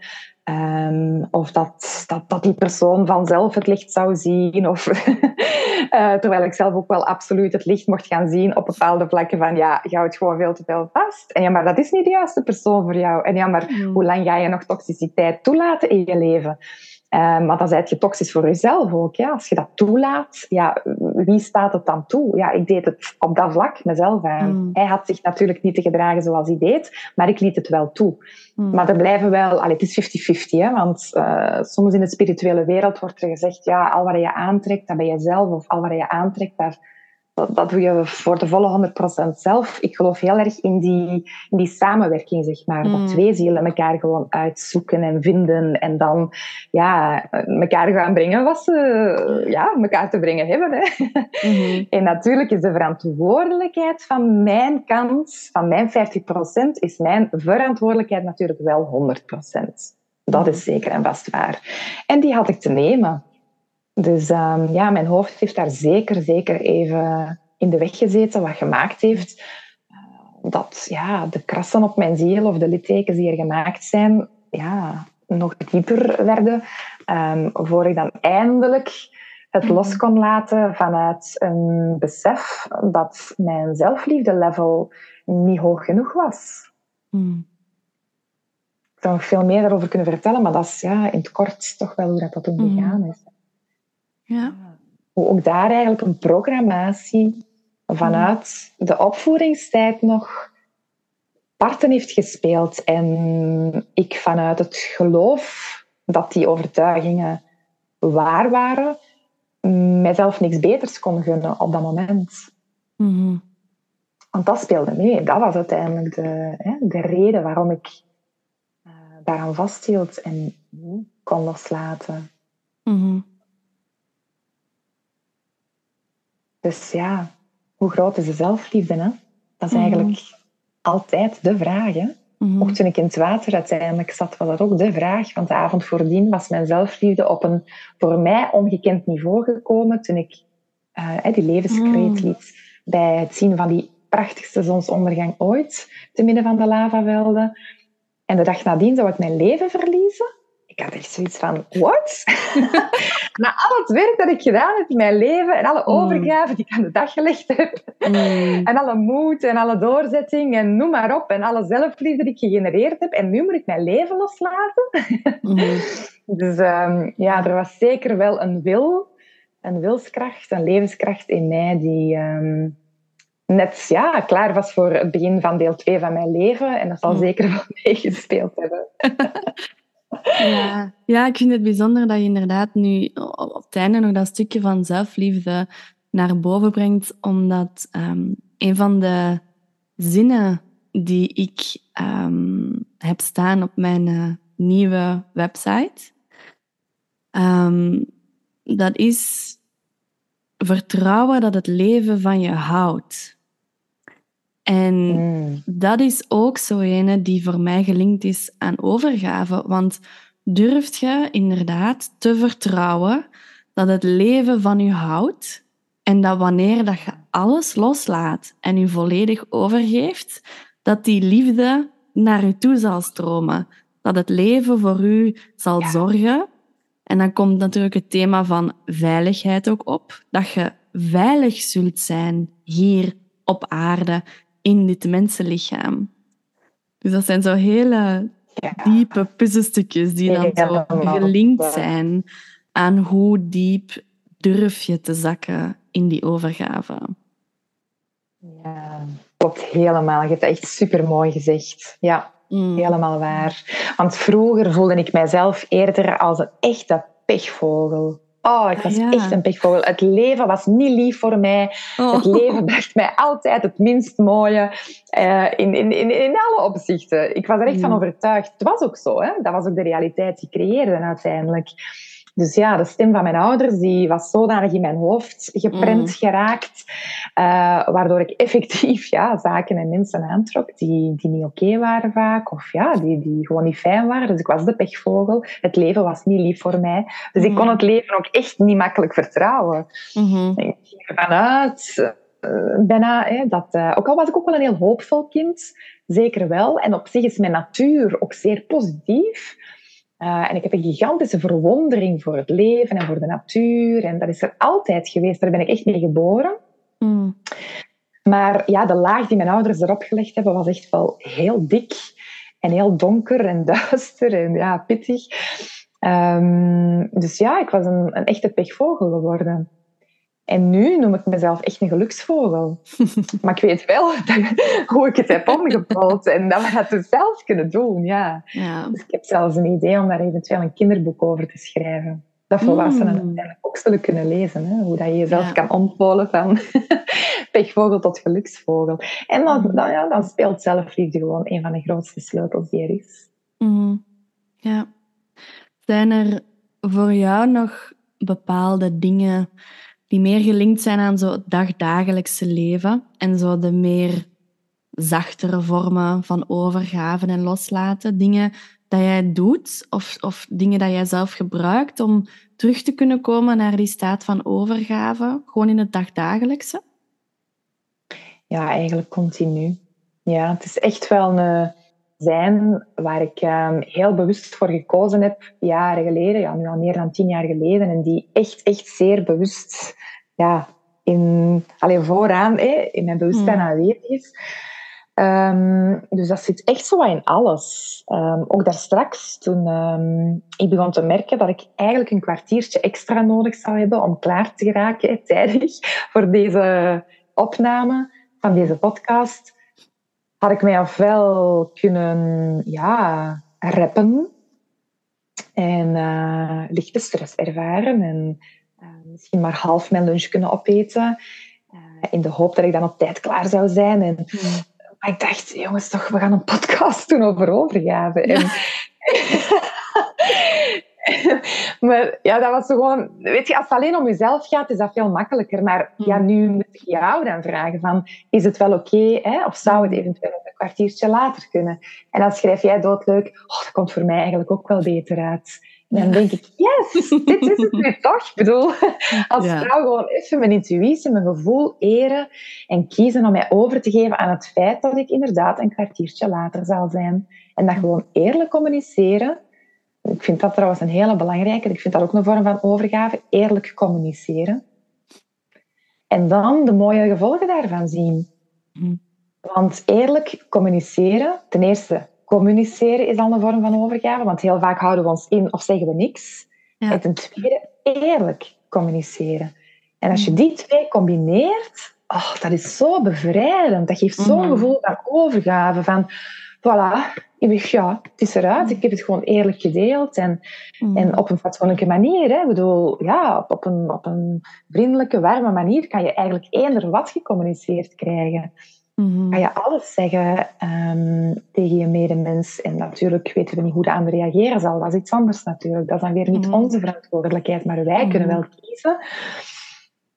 Um, of dat, dat, dat die persoon vanzelf het licht zou zien. Of, uh, terwijl ik zelf ook wel absoluut het licht mocht gaan zien op bepaalde vlakken van ja, je houdt gewoon veel te veel vast. En ja, maar dat is niet de juiste persoon voor jou. En ja, maar mm. hoe lang ga je nog toxiciteit toelaten in je leven? Um, maar dan zijt je toxisch voor jezelf ook. Ja? Als je dat toelaat, ja, wie staat het dan toe? Ja, ik deed het op dat vlak mezelf aan. Hmm. Hij had zich natuurlijk niet te gedragen zoals hij deed, maar ik liet het wel toe. Hmm. Maar er blijven wel, allee, het is 50-50, want uh, soms in de spirituele wereld wordt er gezegd, ja, al wat je aantrekt, dat ben je zelf, of al wat je aantrekt, daar dat, dat doe je voor de volle 100% zelf. Ik geloof heel erg in die, in die samenwerking, zeg maar. Dat mm. twee zielen elkaar gewoon uitzoeken en vinden en dan ja, elkaar gaan brengen wat ze ja, elkaar te brengen hebben. Hè. Mm-hmm. En natuurlijk is de verantwoordelijkheid van mijn kant, van mijn 50%, is mijn verantwoordelijkheid natuurlijk wel 100%. Dat is zeker en vast waar. En die had ik te nemen. Dus um, ja, mijn hoofd heeft daar zeker, zeker even in de weg gezeten, wat gemaakt heeft uh, dat ja, de krassen op mijn ziel of de littekens die er gemaakt zijn, ja, nog dieper werden. Um, voor ik dan eindelijk het los mhm. kon laten vanuit een besef dat mijn zelfliefde-level niet hoog genoeg was. Mm. Ik zou nog veel meer daarover kunnen vertellen, maar dat is ja, in het kort toch wel hoe dat, dat toen mhm. gegaan is. Ja. Hoe ook daar eigenlijk een programmatie vanuit de opvoedingstijd nog parten heeft gespeeld. En ik vanuit het geloof dat die overtuigingen waar waren, mijzelf niks beters kon gunnen op dat moment. Mhm. Want dat speelde mee. Dat was uiteindelijk de, hè, de reden waarom ik uh, daaraan vasthield en kon loslaten. Mhm. Dus ja, hoe groot is de zelfliefde? Hè? Dat is eigenlijk mhm. altijd de vraag. Hè? Mm Ook toen ik in het water uiteindelijk zat, was dat ook de vraag. Want de avond voordien was mijn zelfliefde op een voor mij ongekend niveau gekomen. Toen ik uh, die levenskreet mm. liet bij het zien van die prachtigste zonsondergang ooit, te midden van de lavavelden. En de dag nadien zou ik mijn leven verliezen ik had echt zoiets van, what? Na al het werk dat ik gedaan heb in mijn leven en alle mm. overgaven die ik aan de dag gelegd heb, mm. en alle moed en alle doorzetting en noem maar op, en alle zelfliefde die ik gegenereerd heb, en nu moet ik mijn leven loslaten. Mm. dus ehm, ja, er was zeker wel een wil, een wilskracht, een levenskracht in mij die... Ehm, net ja, klaar was voor het begin van deel 2 van mijn leven. En dat zal zeker wel meegespeeld hebben. Ja. ja, ik vind het bijzonder dat je inderdaad nu op het einde nog dat stukje van zelfliefde naar boven brengt, omdat ehm, een van de zinnen die ik ehm, heb staan op mijn uh, nieuwe website, um, dat is vertrouwen dat het leven van je houdt. En mm. dat is ook zo ene die voor mij gelinkt is aan overgave. Want durft je inderdaad te vertrouwen dat het leven van je houdt en dat wanneer dat je alles loslaat en je volledig overgeeft, dat die liefde naar je toe zal stromen. Dat het leven voor u zal zorgen. En dan komt natuurlijk het thema van veiligheid ook op. Dat je veilig zult zijn hier op aarde in dit mensenlichaam. Dus dat zijn zo hele diepe puzzelstukjes die dan zo gelinkt zijn aan hoe diep durf je te zakken in die overgave. Ja, klopt helemaal. Je hebt echt super mooi gezegd. Ja, mm. helemaal waar. Want vroeger voelde ik mijzelf eerder als een echte pechvogel. Oh, ik was echt een pechvogel. Het leven was niet lief voor mij. Oh. Het leven bracht mij altijd het minst mooie uh, in, in, in, in alle opzichten. Ik was er echt van overtuigd. Het was ook zo. Hè? Dat was ook de realiteit die creëerde uiteindelijk. Dus ja, de stem van mijn ouders die was zodanig in mijn hoofd geprent mm. geraakt, uh, waardoor ik effectief ja, zaken en mensen aantrok die, die niet oké waren vaak, of ja, die, die gewoon niet fijn waren. Dus ik was de pechvogel. Het leven was niet lief voor mij. Dus ik kon mm. het leven ook echt niet makkelijk vertrouwen. Mm-hmm. Ik ging ervan uit, uh, bijna, hè, dat, uh, ook al was ik ook wel een heel hoopvol kind, zeker wel. En op zich is mijn natuur ook zeer positief. Uh, en ik heb een gigantische verwondering voor het leven en voor de natuur. En dat is er altijd geweest. Daar ben ik echt mee geboren. Mm. Maar ja, de laag die mijn ouders erop gelegd hebben, was echt wel heel dik. En heel donker en duister en ja, pittig. Um, dus ja, ik was een, een echte pechvogel geworden. En nu noem ik mezelf echt een geluksvogel. maar ik weet wel hoe ik het heb omgepeld en dat we dat dus zelf kunnen doen. Ja. ja. Dus ik heb zelfs een idee om daar eventueel een kinderboek over te schrijven. Dat volwassenen mm. ook zullen kunnen lezen. Hè? Hoe dat je jezelf kan ontpolen van pechvogel tot geluksvogel. En dan, mm. dan, ja, dan speelt zelfliefde gewoon een van de grootste sleutels die er is. Mm. Ja. Zijn er voor jou nog bepaalde dingen die meer gelinkt zijn aan zo het dagdagelijkse leven en zo de meer zachtere vormen van overgaven en loslaten. Dingen dat jij doet of, of dingen dat jij zelf gebruikt om terug te kunnen komen naar die staat van overgave, gewoon in het dagdagelijkse? Ja, eigenlijk continu. Ja, het is echt wel een zijn waar ik um, heel bewust voor gekozen heb, jaren geleden, ja, nu al meer dan tien jaar geleden, en die echt, echt zeer bewust ja, in, alleen vooraan in mijn bewustzijn mm. aanwezig is. Um, dus dat zit echt zo in alles. Um, ook daar straks, toen um, ik begon te merken dat ik eigenlijk een kwartiertje extra nodig zou hebben om klaar te geraken tijdig voor deze opname van deze podcast, had ik mij ofwel kunnen ja, rappen en uh, lichte stress ervaren en uh, misschien maar half mijn lunch kunnen opeten. Uh, in de hoop dat ik dan op tijd klaar zou zijn. En, mm. Maar ik dacht, jongens, toch, we gaan een podcast doen over overgave. En, maar ja, dat was gewoon... Weet je, als het alleen om jezelf gaat, is dat veel makkelijker. Maar ja, mm. nu moet ik jou dan vragen van... Is het wel oké? of zou het mm. eventueel een kwartiertje later kunnen? En dan schrijf jij doodleuk... Oh, dat komt voor mij eigenlijk ook wel beter uit. En dan denk ik, yes, dit is het nu toch. Ik bedoel, als vrouw gewoon even mijn intuïtie, mijn gevoel eren en kiezen om mij over te geven aan het feit dat ik inderdaad een kwartiertje later zal zijn. En dat gewoon eerlijk communiceren. Ik vind dat trouwens een hele belangrijke. Ik vind dat ook een vorm van overgave. Eerlijk communiceren. En dan de mooie gevolgen daarvan zien. Hm. Want eerlijk communiceren, ten eerste communiceren is dan een vorm van overgave, want heel vaak houden we ons in of zeggen we niks. En ten tweede, eerlijk communiceren. En als je mm. die twee combineert, oh, dat is zo bevrijdend. Dat geeft zo'n mm-hmm. gevoel van overgave, van voilà, ja, het is eruit. Ik heb het gewoon eerlijk gedeeld en, mm. en op een fatsoenlijke manier. Hè. Ik bedoel, ja, op, een, op een vriendelijke, warme manier kan je eigenlijk eender wat gecommuniceerd krijgen. Mm Kan je alles zeggen um, tegen je medemens. En natuurlijk weten we niet hoe de ander reageren zal. Dat is iets anders natuurlijk. Dat is dan weer niet mhm. onze verantwoordelijkheid. Maar wij kunnen mhm. wel kiezen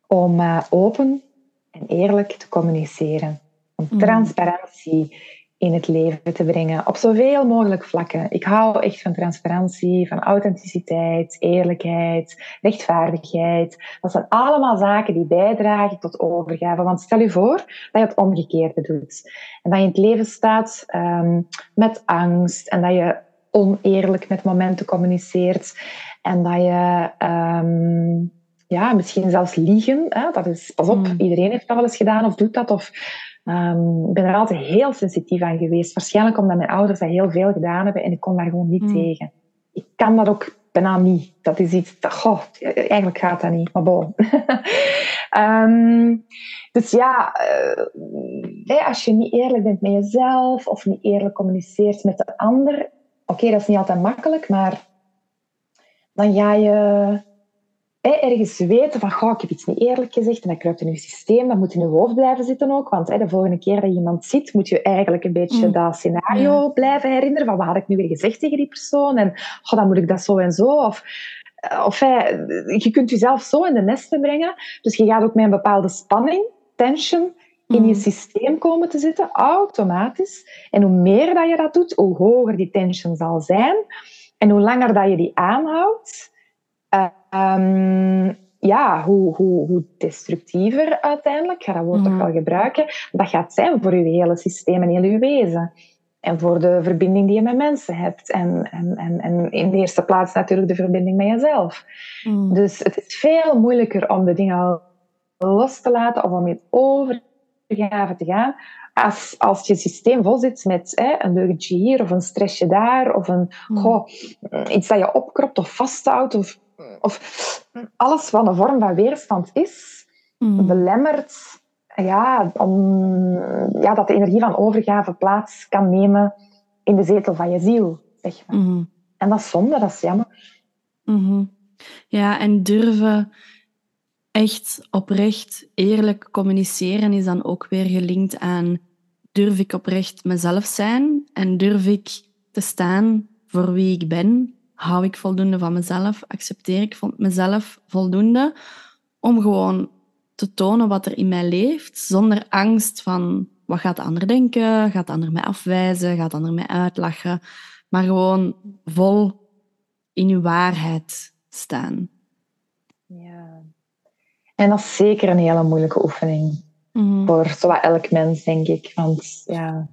om uh, open en eerlijk te communiceren. Om transparantie in het leven te brengen op zoveel mogelijk vlakken. Ik hou echt van transparantie, van authenticiteit, eerlijkheid, rechtvaardigheid. Dat zijn allemaal zaken die bijdragen tot overgave. Want stel je voor dat je het omgekeerde doet. En dat je in het leven staat um, met angst en dat je oneerlijk met momenten communiceert en dat je um, ja, misschien zelfs liegen. Hè? Dat is, pas op, mm. iedereen heeft dat wel eens gedaan of doet dat. Of Um, ik ben er altijd heel sensitief aan geweest. Waarschijnlijk omdat mijn ouders dat heel veel gedaan hebben en ik kon daar gewoon niet mm. tegen. Ik kan dat ook bijna niet. Dat is iets, dat, goh, eigenlijk gaat dat niet, maar bon. um, dus ja, uh, als je niet eerlijk bent met jezelf of niet eerlijk communiceert met de ander, oké, dat is niet altijd makkelijk, maar dan ga je ergens weten van, goh, ik heb iets niet eerlijk gezegd en dat kruipt in je systeem, dat moet in je hoofd blijven zitten ook. Want de volgende keer dat je iemand ziet, moet je eigenlijk een beetje mm. dat scenario blijven herinneren van, wat had ik nu weer gezegd tegen die persoon? En goh, dan moet ik dat zo en zo. Of, eh, of je kunt jezelf zo in de nesten brengen. Dus je gaat ook met een bepaalde spanning, tension, in je mm. systeem komen te zitten, automatisch. En hoe meer dat je dat doet, hoe hoger die tension zal zijn. En hoe langer dat je die aanhoudt, Um, ja, hoe, hoe, hoe destructiever uiteindelijk, ga dat woord toch mhm. wel gebruiken, dat gaat zijn voor je hele systeem en heel je wezen. En voor de verbinding die je met mensen hebt. En, en, en, en in de eerste plaats natuurlijk de verbinding met jezelf. Mhm. Dus het is veel moeilijker om de dingen los te laten of om in overgave te gaan. Als, als je systeem vol zit met hè, een leugentje hier of een stressje daar of een, mhm. goh, iets dat je opkropt of vasthoudt of of alles wat een vorm van weerstand is, mm. belemmert ja, om, ja, dat de energie van overgave plaats kan nemen in de zetel van je ziel. Zeg maar. Mm-hmm. En dat is zonde, dat is jammer. Mm-hmm. Ja, en durven echt oprecht eerlijk communiceren is dan ook weer gelinkt aan durf ik oprecht mezelf zijn en durf ik te staan voor wie ik ben hou ik voldoende van mezelf? Accepteer ik mezelf voldoende? Om gewoon te tonen wat er in mij leeft, zonder angst van wat gaat de ander denken? Gaat de ander mij afwijzen? Gaat de ander mij uitlachen? Maar gewoon vol in uw waarheid staan. Ja. En dat is zeker een hele moeilijke oefening. Mm -hmm. Voor zowat elk mens, denk ik. Want ja,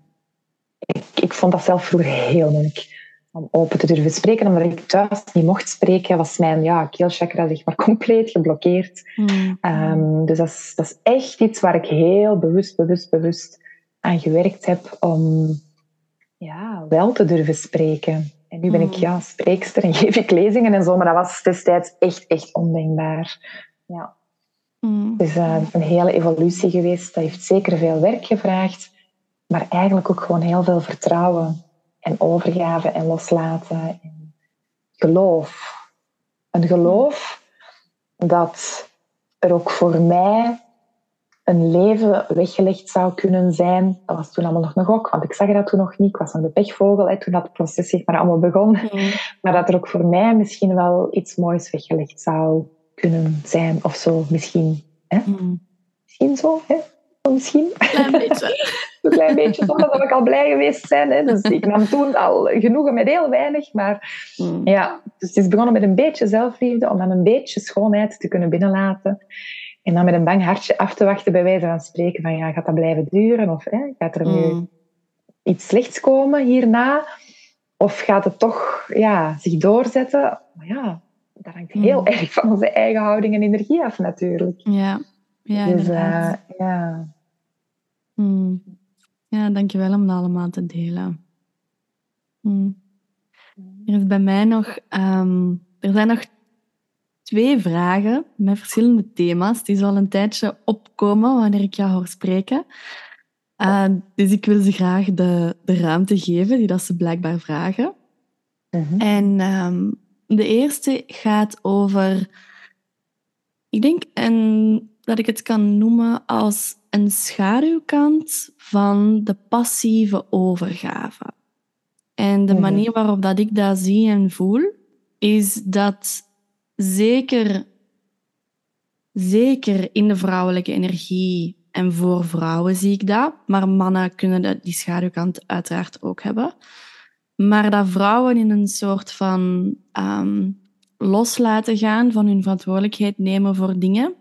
ik, ik vond dat zelf vroeger heel moeilijk om open te durven spreken, omdat ik thuis niet mocht spreken, was mijn ja, keelchakra zeg maar compleet geblokkeerd. Mm. Um, dus dat is, dat is echt iets waar ik heel bewust, bewust, bewust aan gewerkt heb om ja, wel te durven spreken. En nu ben ik mm. ja, spreekster en geef ik lezingen en zo, maar dat was destijds echt, echt ondenkbaar. Ja. Mm. Dus uh, een hele evolutie geweest. Dat heeft zeker veel werk gevraagd, maar eigenlijk ook gewoon heel veel vertrouwen en overgave en loslaten. En geloof. Een geloof dat er ook voor mij een leven weggelegd zou kunnen zijn. Dat was toen allemaal nog een gok, want ik zag dat toen nog niet. Ik was nog de pechvogel hè, toen dat proces zich maar allemaal begon. Mm. Maar dat er ook voor mij misschien wel iets moois weggelegd zou kunnen zijn of zo. Misschien. Hè? Mm. Misschien zo, hè? Misschien. Klein beetje. een klein beetje, zonder dat ik al blij geweest zijn. Hè. Dus ik nam toen al genoegen met heel weinig. Maar mm. ja, dus het is begonnen met een beetje zelfliefde, om dan een beetje schoonheid te kunnen binnenlaten. En dan met een bang hartje af te wachten, bij wijze van spreken, van ja, gaat dat blijven duren? Of hè, gaat er nu mm. iets slechts komen hierna? Of gaat het toch ja, zich doorzetten? Maar ja, dat hangt heel mm. erg van onze eigen houding en energie af natuurlijk. Ja, ja dus, uh, ja. Mm. Ja, dankjewel om dat allemaal te delen. Er is bij mij nog... Um, er zijn nog twee vragen met verschillende thema's die zal een tijdje opkomen wanneer ik jou hoor spreken. Uh, dus ik wil ze graag de, de ruimte geven die dat ze blijkbaar vragen. Mhm. En um, de eerste gaat over, ik denk een, dat ik het kan noemen als een schaduwkant van de passieve overgave. En de mhm. manier waarop dat ik dat zie en voel, is dat zeker, zeker in de vrouwelijke energie en voor vrouwen zie ik dat, maar mannen kunnen die schaduwkant uiteraard ook hebben. Maar dat vrouwen in een soort van um, los laten gaan van hun verantwoordelijkheid nemen voor dingen.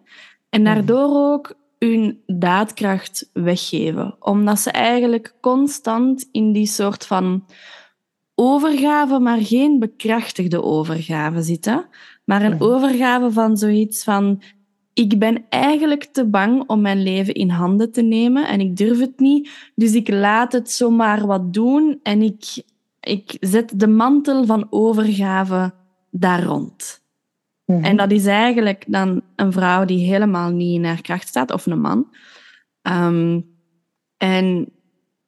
En mhm. daardoor ook hun daadkracht weggeven. Omdat ze eigenlijk constant in die soort van overgave, maar geen bekrachtigde overgave zitten. Maar een overgave van zoiets van ik ben eigenlijk te bang om mijn leven in handen te nemen en ik durf het niet. Dus ik laat het zomaar wat doen en ik, ik zet de mantel van overgave daar rond. Mhm. En dat is eigenlijk dan een vrouw die helemaal niet in haar kracht staat, of een man. Ehm, en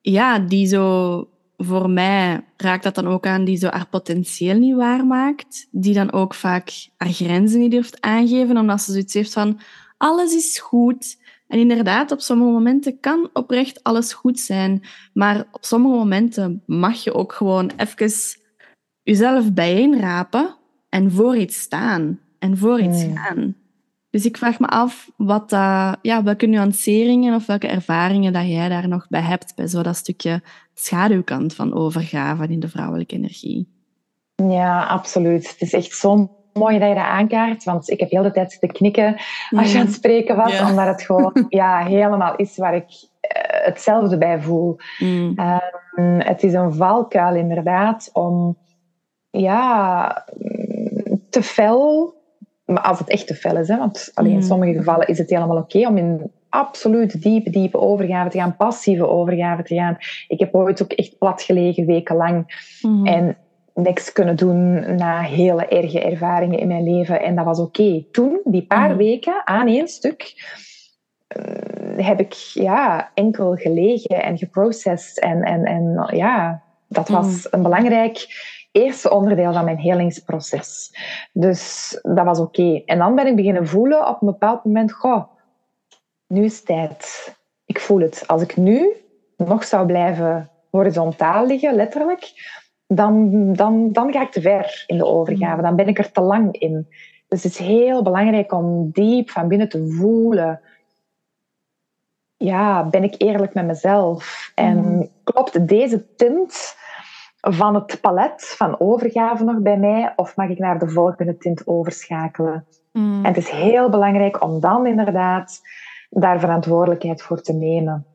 ja, die zo voor mij raakt dat dan ook aan die zo haar potentieel niet waarmaakt. Die dan ook vaak haar grenzen niet durft aangeven, omdat ze zoiets heeft van alles is goed. En inderdaad, op sommige momenten kan oprecht alles goed zijn. Maar op sommige momenten mag je ook gewoon even jezelf bijeenrapen en voor iets staan en voor iets gaan. Dus ik vraag me af wat dat, ja, welke nuanceringen of welke ervaringen dat jij daar nog bij hebt, bij zo dat stukje schaduwkant van overgave in de vrouwelijke energie. Ja, absoluut. Het is echt zo mooi dat je dat aankaart, want ik heb heel de tijd te knikken als je aan het spreken was, omdat het gewoon ja, helemaal is waar ik uh, hetzelfde bij voel. Mm. Ehm, het is een valkuil inderdaad om ja, te fel maar als het echt te fel is, hè, want alleen in mm. sommige gevallen is het helemaal oké om in absoluut diepe, diepe overgave te gaan, passieve overgave te gaan. Ik heb ooit ook echt plat gelegen, wekenlang. Mm. En niks kunnen doen na hele erge ervaringen in mijn leven. En dat was oké. Toen, die paar mm. weken aan één stuk, eh, heb ik ja, enkel gelegen en geprocessed. En, en, en ja, dat was een belangrijk eerste onderdeel van mijn helingsproces. Dus dat was oké. En dan ben ik beginnen voelen op een bepaald moment, goh, nu is het tijd. Ik voel het. Als ik nu nog zou blijven horizontaal liggen, letterlijk, dan, dan, dan ga ik te ver in de overgave. Dan ben ik er te lang in. Dus het is heel belangrijk om diep van binnen te voelen. Ja, ben ik eerlijk met mezelf? En mm. klopt deze tint van het palet van overgave nog bij mij of mag ik naar de volgende tint overschakelen? Mm. En het is heel belangrijk om dan inderdaad daar verantwoordelijkheid voor te nemen.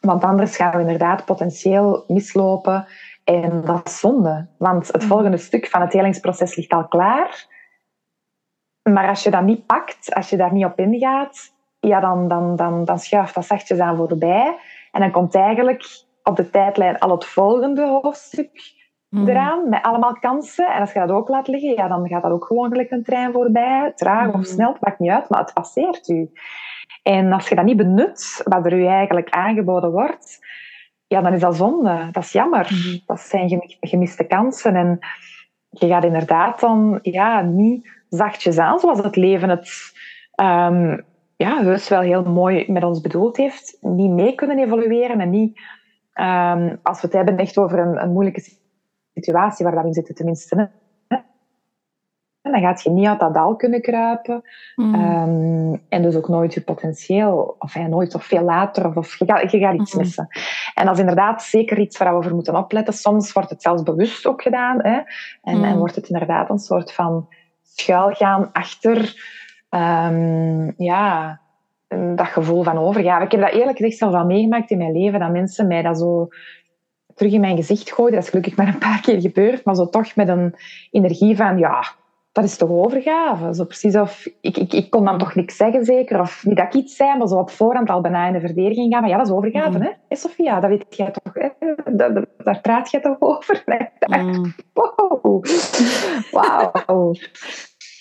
Want anders gaan we inderdaad potentieel mislopen. En dat is zonde. Want het volgende stuk van het helingsproces ligt al klaar. Maar als je dat niet pakt, als je daar niet op ingaat, ja, dan, dan, dan, dan schuift dat zachtjes aan voorbij. En dan komt eigenlijk op de tijdlijn al het volgende hoofdstuk mm. eraan, met allemaal kansen. En als je dat ook laat liggen, ja, dan gaat dat ook gewoon gelijk een trein voorbij. Traag of mhm. snel, het maakt niet uit, maar het passeert u. En als je dat niet benut, wat er u eigenlijk aangeboden wordt, ja, dan is dat zonde. Dat is jammer. Mhm. Dat zijn gemiste kansen. En je gaat inderdaad dan ja, niet zachtjes aan, zoals het leven het um, ja, heus wel heel mooi met ons bedoeld heeft, niet mee kunnen evolueren en niet, um, als we het hebben echt over een, een moeilijke situatie waar we in zitten tenminste, dan gaat je niet uit dat dal kunnen kruipen. Mm. Um, en dus ook nooit je potentieel, of ja, nooit of veel later, of, of je, gaat, je gaat iets mm-hmm. missen. En dat is inderdaad zeker iets waar we voor moeten opletten. Soms wordt het zelfs bewust ook gedaan. Hè? En, mm. en wordt het inderdaad een soort van schuilgaan achter um, ja, dat gevoel van overgave. Ik heb dat eerlijk gezegd zelfs al meegemaakt in mijn leven, dat mensen mij dat zo terug in mijn gezicht gooien. Dat is gelukkig maar een paar keer gebeurd, maar zo toch met een energie van, ja, dat is toch overgave? Zo precies of, ik, ik, ik kon dan toch niks zeggen zeker, of niet dat ik iets zei, maar zo op voorhand al bijna in de verdediging gaan. Maar ja, dat is overgave, mm. hè? Hey, Sophia, dat weet jij toch, hè? daar praat je toch over? Mm. Wow. Wauw.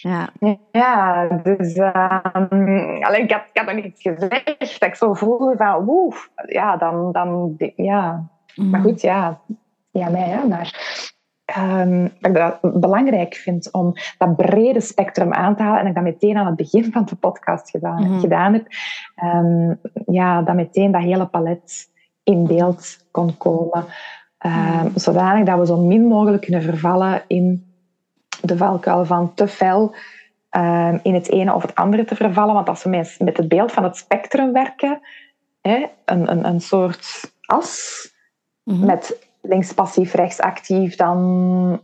Ja, ja dus um, alleen, ik, had, ik had nog niets gezegd. Dat ik zo voelde van, woef, ja, dan, dan ja. Mm. Maar goed, ja, ja, mij, ja, maar um, dat ik dat belangrijk vind om dat brede spectrum aan te halen en ik dat meteen aan het begin van de podcast gedaan, mm. gedaan heb. Um, ja, dat meteen dat hele palet in beeld kon komen. Um, zodanig dat we zo min mogelijk kunnen vervallen in de valkuil van te fel um, in het ene of het andere te vervallen. Want als we met het beeld van het spectrum werken, hè, een, een, een soort as mm-hmm. met links passief, rechts actief, dan...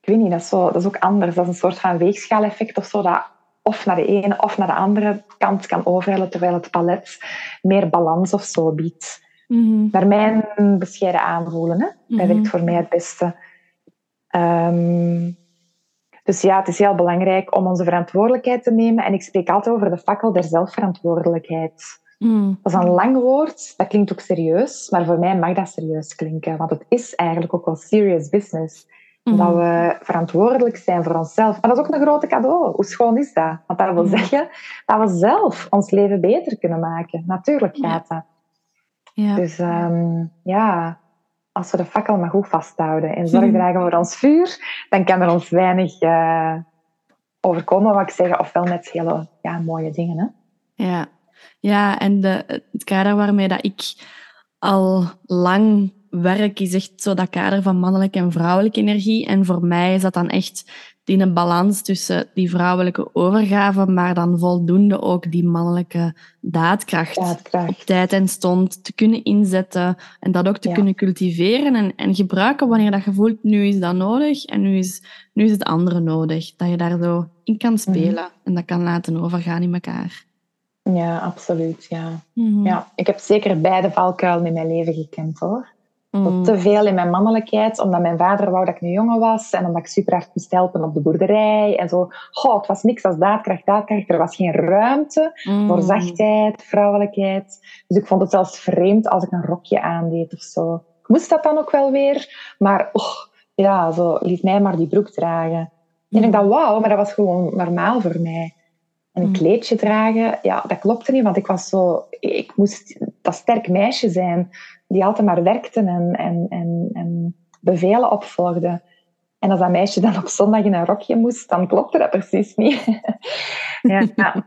Ik weet niet, dat is, zo, dat is ook anders. Dat is een soort van weegschaaleffect of zo, dat of naar de ene of naar de andere kant kan overhellen, terwijl het palet meer balans of zo biedt. Mm-hmm. Naar mijn bescheiden aanvoelen. Hè? Dat mm-hmm. werkt voor mij het beste. Um, dus ja, het is heel belangrijk om onze verantwoordelijkheid te nemen. En ik spreek altijd over de fakkel der zelfverantwoordelijkheid. Mm. Dat is een lang woord, dat klinkt ook serieus, maar voor mij mag dat serieus klinken. Want het is eigenlijk ook wel serious business. Mm. Dat we verantwoordelijk zijn voor onszelf. Maar dat is ook een grote cadeau. Hoe schoon is dat? Want dat wil mm. zeggen dat we zelf ons leven beter kunnen maken. Natuurlijk gaat dat. Ja. Dus um, ja, als we de fakkel maar goed vasthouden en zorg dragen voor ons vuur, dan kan er ons weinig uh, overkomen, wat ik zeg, ofwel met hele ja, mooie dingen. Hè? Ja. ja, en de, het kader waarmee dat ik al lang werk, is echt zo dat kader van mannelijke en vrouwelijke energie. En voor mij is dat dan echt die een balans tussen die vrouwelijke overgave, maar dan voldoende ook die mannelijke daadkracht, daadkracht. op tijd en stond te kunnen inzetten en dat ook te kunnen cultiveren en, en gebruiken wanneer dat je voelt, nu is dat nodig en nu is, nu is het andere nodig. Dat je daar zo in kan mhm. spelen en dat kan laten overgaan in elkaar. Ja, absoluut. Ja. Mhm. ja, ik heb zeker beide valkuilen in mijn leven gekend hoor. Mm. Te veel in mijn mannelijkheid, omdat mijn vader wou dat ik een jongen was en omdat ik super hard moest helpen op de boerderij en zo. Goh, het was niks als daadkracht, daadkracht. Er was geen ruimte mm. voor zachtheid, vrouwelijkheid. Dus ik vond het zelfs vreemd als ik een rokje aandeed of zo. Ik moest dat dan ook wel weer, maar oh, ja, zo liet mij maar die broek dragen. Mm. En ik dacht, wauw, maar dat was gewoon normaal voor mij. En een mm. kleedje dragen, ja, dat klopte niet, want ik was zo... Ik moest dat sterk meisje zijn die altijd maar werkten en, en, en, en bevelen opvolgde. En als dat meisje dan op zondag in een rokje moest, dan klopte dat precies niet. ja, ja.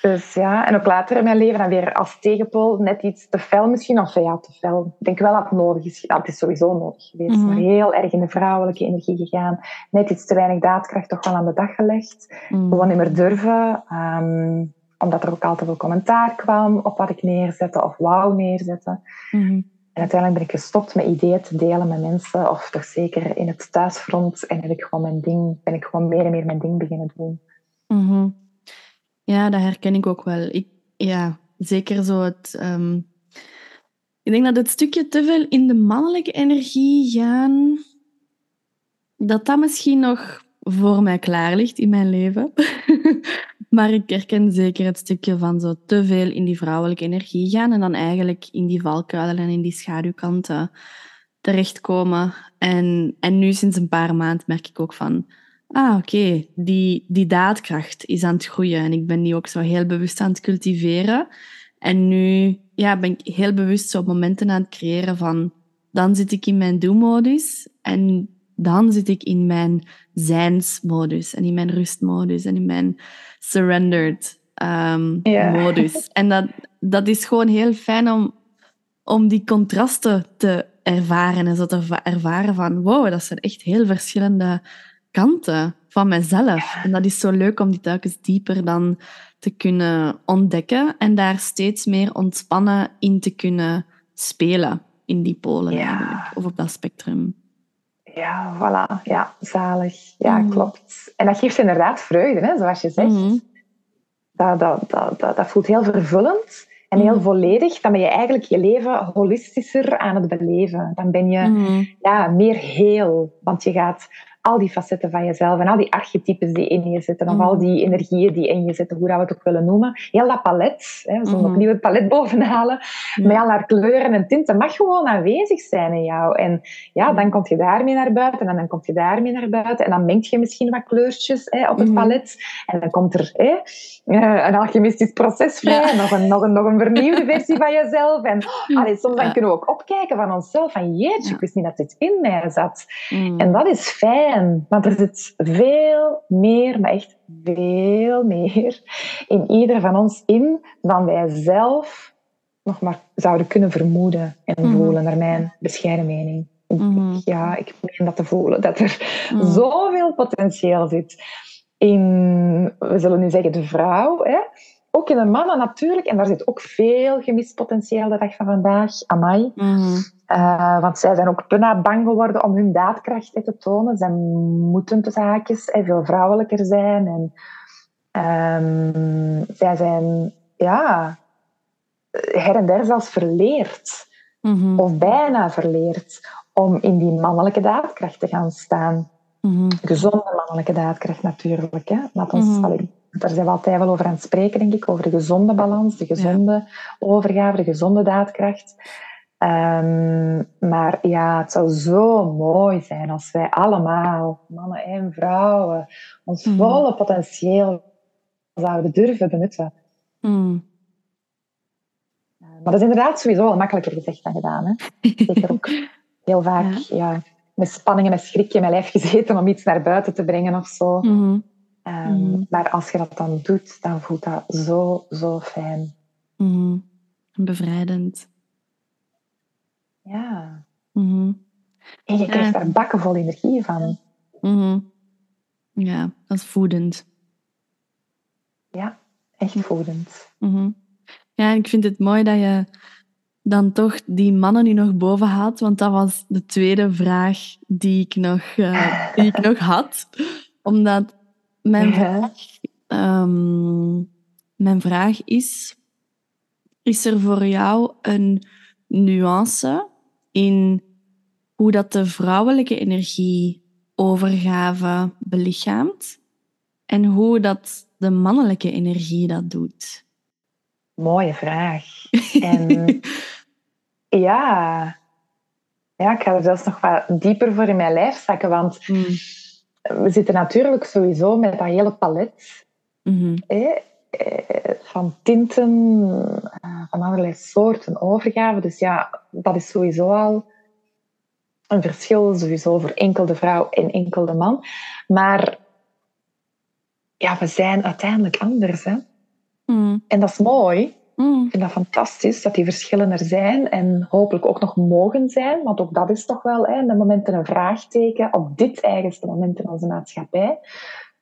Dus ja, en ook later in mijn leven dan weer als tegenpool net iets te fel misschien. Of ja, te fel. Ik denk wel dat het nodig is. Ja, het is sowieso nodig geweest. Maar heel erg in de vrouwelijke energie gegaan. Net iets te weinig daadkracht toch wel aan de dag gelegd. Mm. Gewoon niet meer durven. Ehm, omdat er ook altijd veel commentaar kwam op wat ik neerzette of wou neerzetten. Mhm. En uiteindelijk ben ik gestopt met ideeën te delen met mensen, of toch zeker in het thuisfront. En heb ik gewoon mijn ding, ben ik gewoon meer en meer mijn ding beginnen doen. Mhm. Ja, dat herken ik ook wel. Ik, ja, zeker zo het, um, Ik denk dat het stukje te veel in de mannelijke energie gaan, dat dat misschien nog voor mij klaar ligt in mijn leven. maar ik herken zeker het stukje van zo te veel in die vrouwelijke energie gaan en dan eigenlijk in die valkuilen en in die schaduwkanten terechtkomen. En, en nu sinds een paar maanden merk ik ook van, ah oké, die, die daadkracht is aan het groeien en ik ben die ook zo heel bewust aan het cultiveren. En nu ja, ben ik heel bewust zo momenten aan het creëren van, dan zit ik in mijn do-modus en dan zit ik in mijn zijnsmodus en in mijn rustmodus en in mijn surrendered um, modus. En dat, dat is gewoon heel fijn om, om die contrasten te ervaren en zo te ervaren van wow, dat zijn echt heel verschillende kanten van mezelf. En dat is zo leuk om die telkens dieper dan te kunnen ontdekken en daar steeds meer ontspannen in te kunnen spelen in die polen eigenlijk, of op dat spectrum. Ja, voilà. Ja, zalig. Ja, mm. klopt. En dat geeft inderdaad vreugde, hè, zoals je zegt. Mm. Dat, dat, dat, dat, dat voelt heel vervullend en heel mm. volledig. Dan ben je eigenlijk je leven holistischer aan het beleven. Dan ben je ja, meer heel. Want je gaat al die facetten van jezelf en al die archetypes die in je zitten, of al mm. die energieën die in je zitten, hoe dat we het ook willen noemen. Heel dat palet, hè, we zullen mm. opnieuw het palet bovenhalen, mm. met al haar kleuren en tinten, mag gewoon aanwezig zijn in jou. En ja, dan kom je daarmee naar buiten en dan kom je daarmee naar buiten en dan mengt je misschien wat kleurtjes hè, op het palet en dan komt er hè, eh, een alchemistisch proces vrij, nog, een, nog, een, nog een vernieuwde versie van jezelf. En allee, soms dan kunnen we ook opkijken van onszelf, van jeetje, ik wist niet dat dit in mij zat. En dat is fijn want er zit veel meer, maar echt veel meer in ieder van ons in dan wij zelf nog maar zouden kunnen vermoeden en mhm. voelen, naar mijn bescheiden mening. Mhm. Ja, ik meen dat te voelen, dat er mm. zoveel potentieel zit in, we zullen nu zeggen, de vrouw. Hè? Ook in de mannen natuurlijk, en daar zit ook veel gemist potentieel de dag van vandaag. Amai. Mm. Uh, want zij zijn ook bijna bang geworden om hun daadkracht te tonen. Zij moeten tussen haakjes veel vrouwelijker zijn. En um, zij zijn ja, her en der zelfs verleerd. Mm-hmm. Of bijna verleerd om in die mannelijke daadkracht te gaan staan. Mm-hmm. Gezonde mannelijke daadkracht natuurlijk. Hè. Laat ons, mm-hmm. daar zijn we altijd wel over aan het spreken, denk ik. Over de gezonde balans, de gezonde overgave, de gezonde daadkracht. Um, maar ja, het zou zo mooi zijn als wij allemaal, mannen en vrouwen, ons mm. volle potentieel zouden durven benutten. Mm. Maar dat is inderdaad sowieso wel makkelijker gezegd dan gedaan. Hè? Zeker ook heel vaak ja. met spanningen, met schrik in mijn lijf gezeten om iets naar buiten te brengen of zo. Mm. Um, maar als je dat dan doet, dan voelt dat zo, zo fijn. Bevrijdend. Ja. Mhm. En je krijgt daar bakken vol energie van. Mhm. Ja, dat is voedend. Ja, echt voedend. Mhm. Ja, en ik vind het mooi dat je dan toch die mannen nu nog boven haalt, want dat was de tweede vraag die ik nog, uh, die ik nog had. Omdat mijn, vraag, ehm, mijn vraag is, is er voor jou een nuance in hoe dat de vrouwelijke energie overgave belichaamt en hoe dat de mannelijke energie dat doet? Mooie vraag. En ja, ja, ik ga er zelfs nog wat dieper voor in mijn lijf zakken, want hmm. we zitten natuurlijk sowieso met dat hele palet. Mm van tinten, eh, van allerlei soorten overgave. Dus ja, dat is sowieso al een verschil, sowieso voor enkel de vrouw en enkel de man. Maar ja, we zijn uiteindelijk anders. Hè? Mm. En dat is mooi. Mm. Ik vind dat fantastisch dat die verschillen er zijn en hopelijk ook nog mogen zijn, want ook dat is toch wel hè, de momenten een vraagteken op dit eigenste moment in onze maatschappij.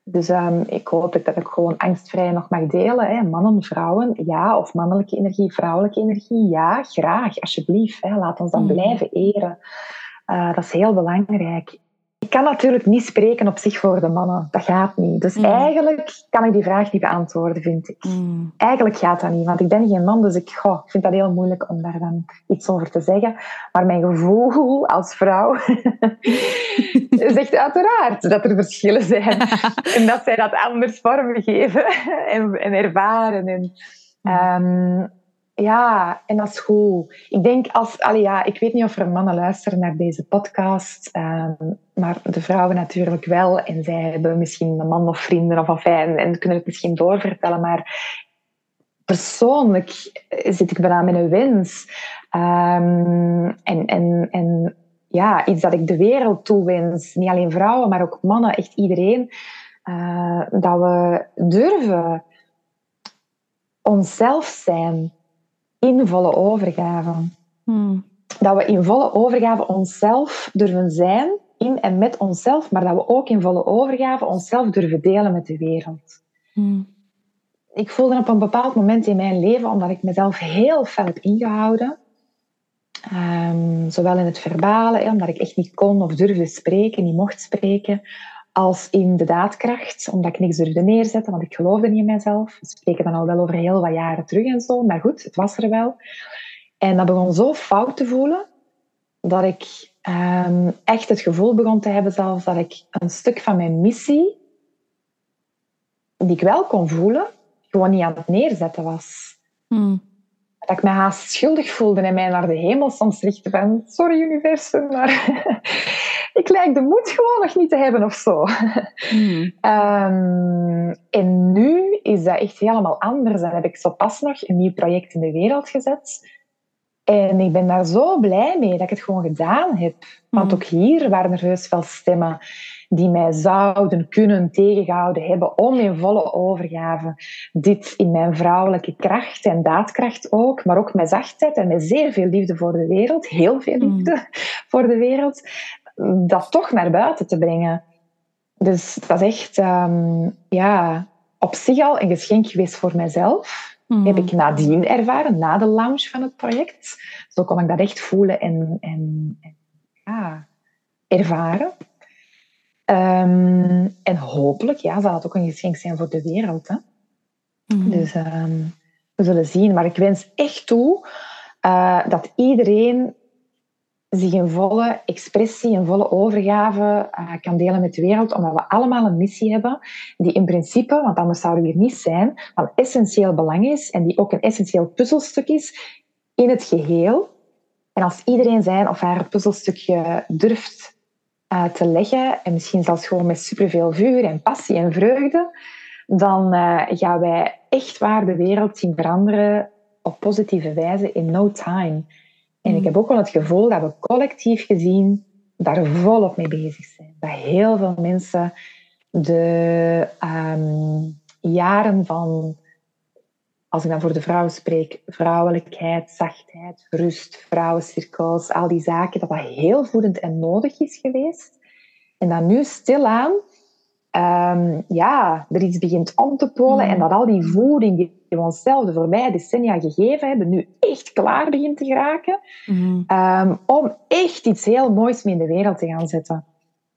Dus um, ik hoop dat ik gewoon angstvrij nog mag delen. Hè. Mannen, vrouwen, ja. Of mannelijke energie, vrouwelijke energie, ja. Graag, alsjeblieft. Hè. Laat ons dan mm. blijven eren. Uh, dat is heel belangrijk. Ik kan natuurlijk niet spreken op zich voor de mannen. Dat gaat niet. Dus mm. eigenlijk kan ik die vraag niet beantwoorden, vind ik. Mm. Eigenlijk gaat dat niet, want ik ben geen man, dus ik, goh, ik vind dat heel moeilijk om daar dan iets over te zeggen. Maar mijn gevoel als vrouw zegt uiteraard dat er verschillen zijn. en dat zij dat anders vormgeven en, en ervaren. En, um, ja, en dat is goed. Ik denk als, allee, ja, ik weet niet of er mannen luisteren naar deze podcast, ehm, maar de vrouwen natuurlijk wel. En zij hebben misschien een man of vrienden of afijn en kunnen het misschien doorvertellen. Maar persoonlijk zit ik bijna met een wens. Um, en, en, en ja, iets dat ik de wereld toewens. Niet alleen vrouwen, maar ook mannen, echt iedereen. Uh, dat we durven onszelf zijn in volle overgave. Hmm. Dat we in volle overgave onszelf durven zijn, in en met onszelf, maar dat we ook in volle overgave onszelf durven delen met de wereld. Hmm. Ik voelde op een bepaald moment in mijn leven, omdat ik mezelf heel fel heb ingehouden, um, zowel in het verbale, omdat ik echt niet kon of durfde spreken, niet mocht spreken, als in de daadkracht, omdat ik niks durfde neerzetten, want ik geloofde niet in mezelf. We spreken dan al wel over heel wat jaren terug en zo, maar goed, het was er wel. En dat begon zo fout te voelen, dat ik um, echt het gevoel begon te hebben zelfs dat ik een stuk van mijn missie, die ik wel kon voelen, gewoon niet aan het neerzetten was. Hmm. Dat ik me haast schuldig voelde en mij naar de hemel soms richtte van sorry universum, maar ik lijk de moed gewoon nog niet te hebben of zo. Hmm. Ehm, en nu is dat echt helemaal anders. Dan heb ik zo pas nog een nieuw project in de wereld gezet. En ik ben daar zo blij mee dat ik het gewoon gedaan heb. Want hmm. ook hier waren er heus wel stemmen die mij zouden kunnen tegengehouden hebben om in volle overgave dit in mijn vrouwelijke kracht en daadkracht ook, maar ook met zachtheid en met zeer veel liefde voor de wereld, heel veel hmm. liefde voor de wereld, dat toch naar buiten te brengen. Dus dat is echt um, ja, op zich al een geschenk geweest voor mijzelf. Mm. Heb ik nadien ervaren, na de launch van het project. Zo kon ik dat echt voelen en, en, en ja, ervaren. Um, en hopelijk ja, zal het ook een geschenk zijn voor de wereld. Hè? Mm. Dus um, we zullen zien. Maar ik wens echt toe uh, dat iedereen zich in volle expressie, in volle overgave uh, kan delen met de wereld, omdat we allemaal een missie hebben die in principe, want anders zouden we hier niet zijn, van essentieel belang is en die ook een essentieel puzzelstuk is in het geheel. En als iedereen zijn of haar puzzelstukje durft uh, te leggen, en misschien zelfs gewoon met superveel vuur en passie en vreugde, dan uh, gaan wij echt waar de wereld zien veranderen op positieve wijze in no time. En ik mm. heb ook wel het gevoel dat we collectief gezien daar volop mee bezig zijn. Dat heel veel mensen de ehm, jaren van, als ik dan voor de vrouwen spreek, vrouwelijkheid, zachtheid, rust, vrouwencirkels, al die zaken, dat dat heel voedend en nodig is geweest. En dat nu stilaan um, ja, er iets begint om te polen en mm. dat al die voeding die we onszelf de voorbije decennia gegeven hebben, nu echt klaar begint te geraken mm. um, om echt iets heel moois mee in de wereld te gaan zetten.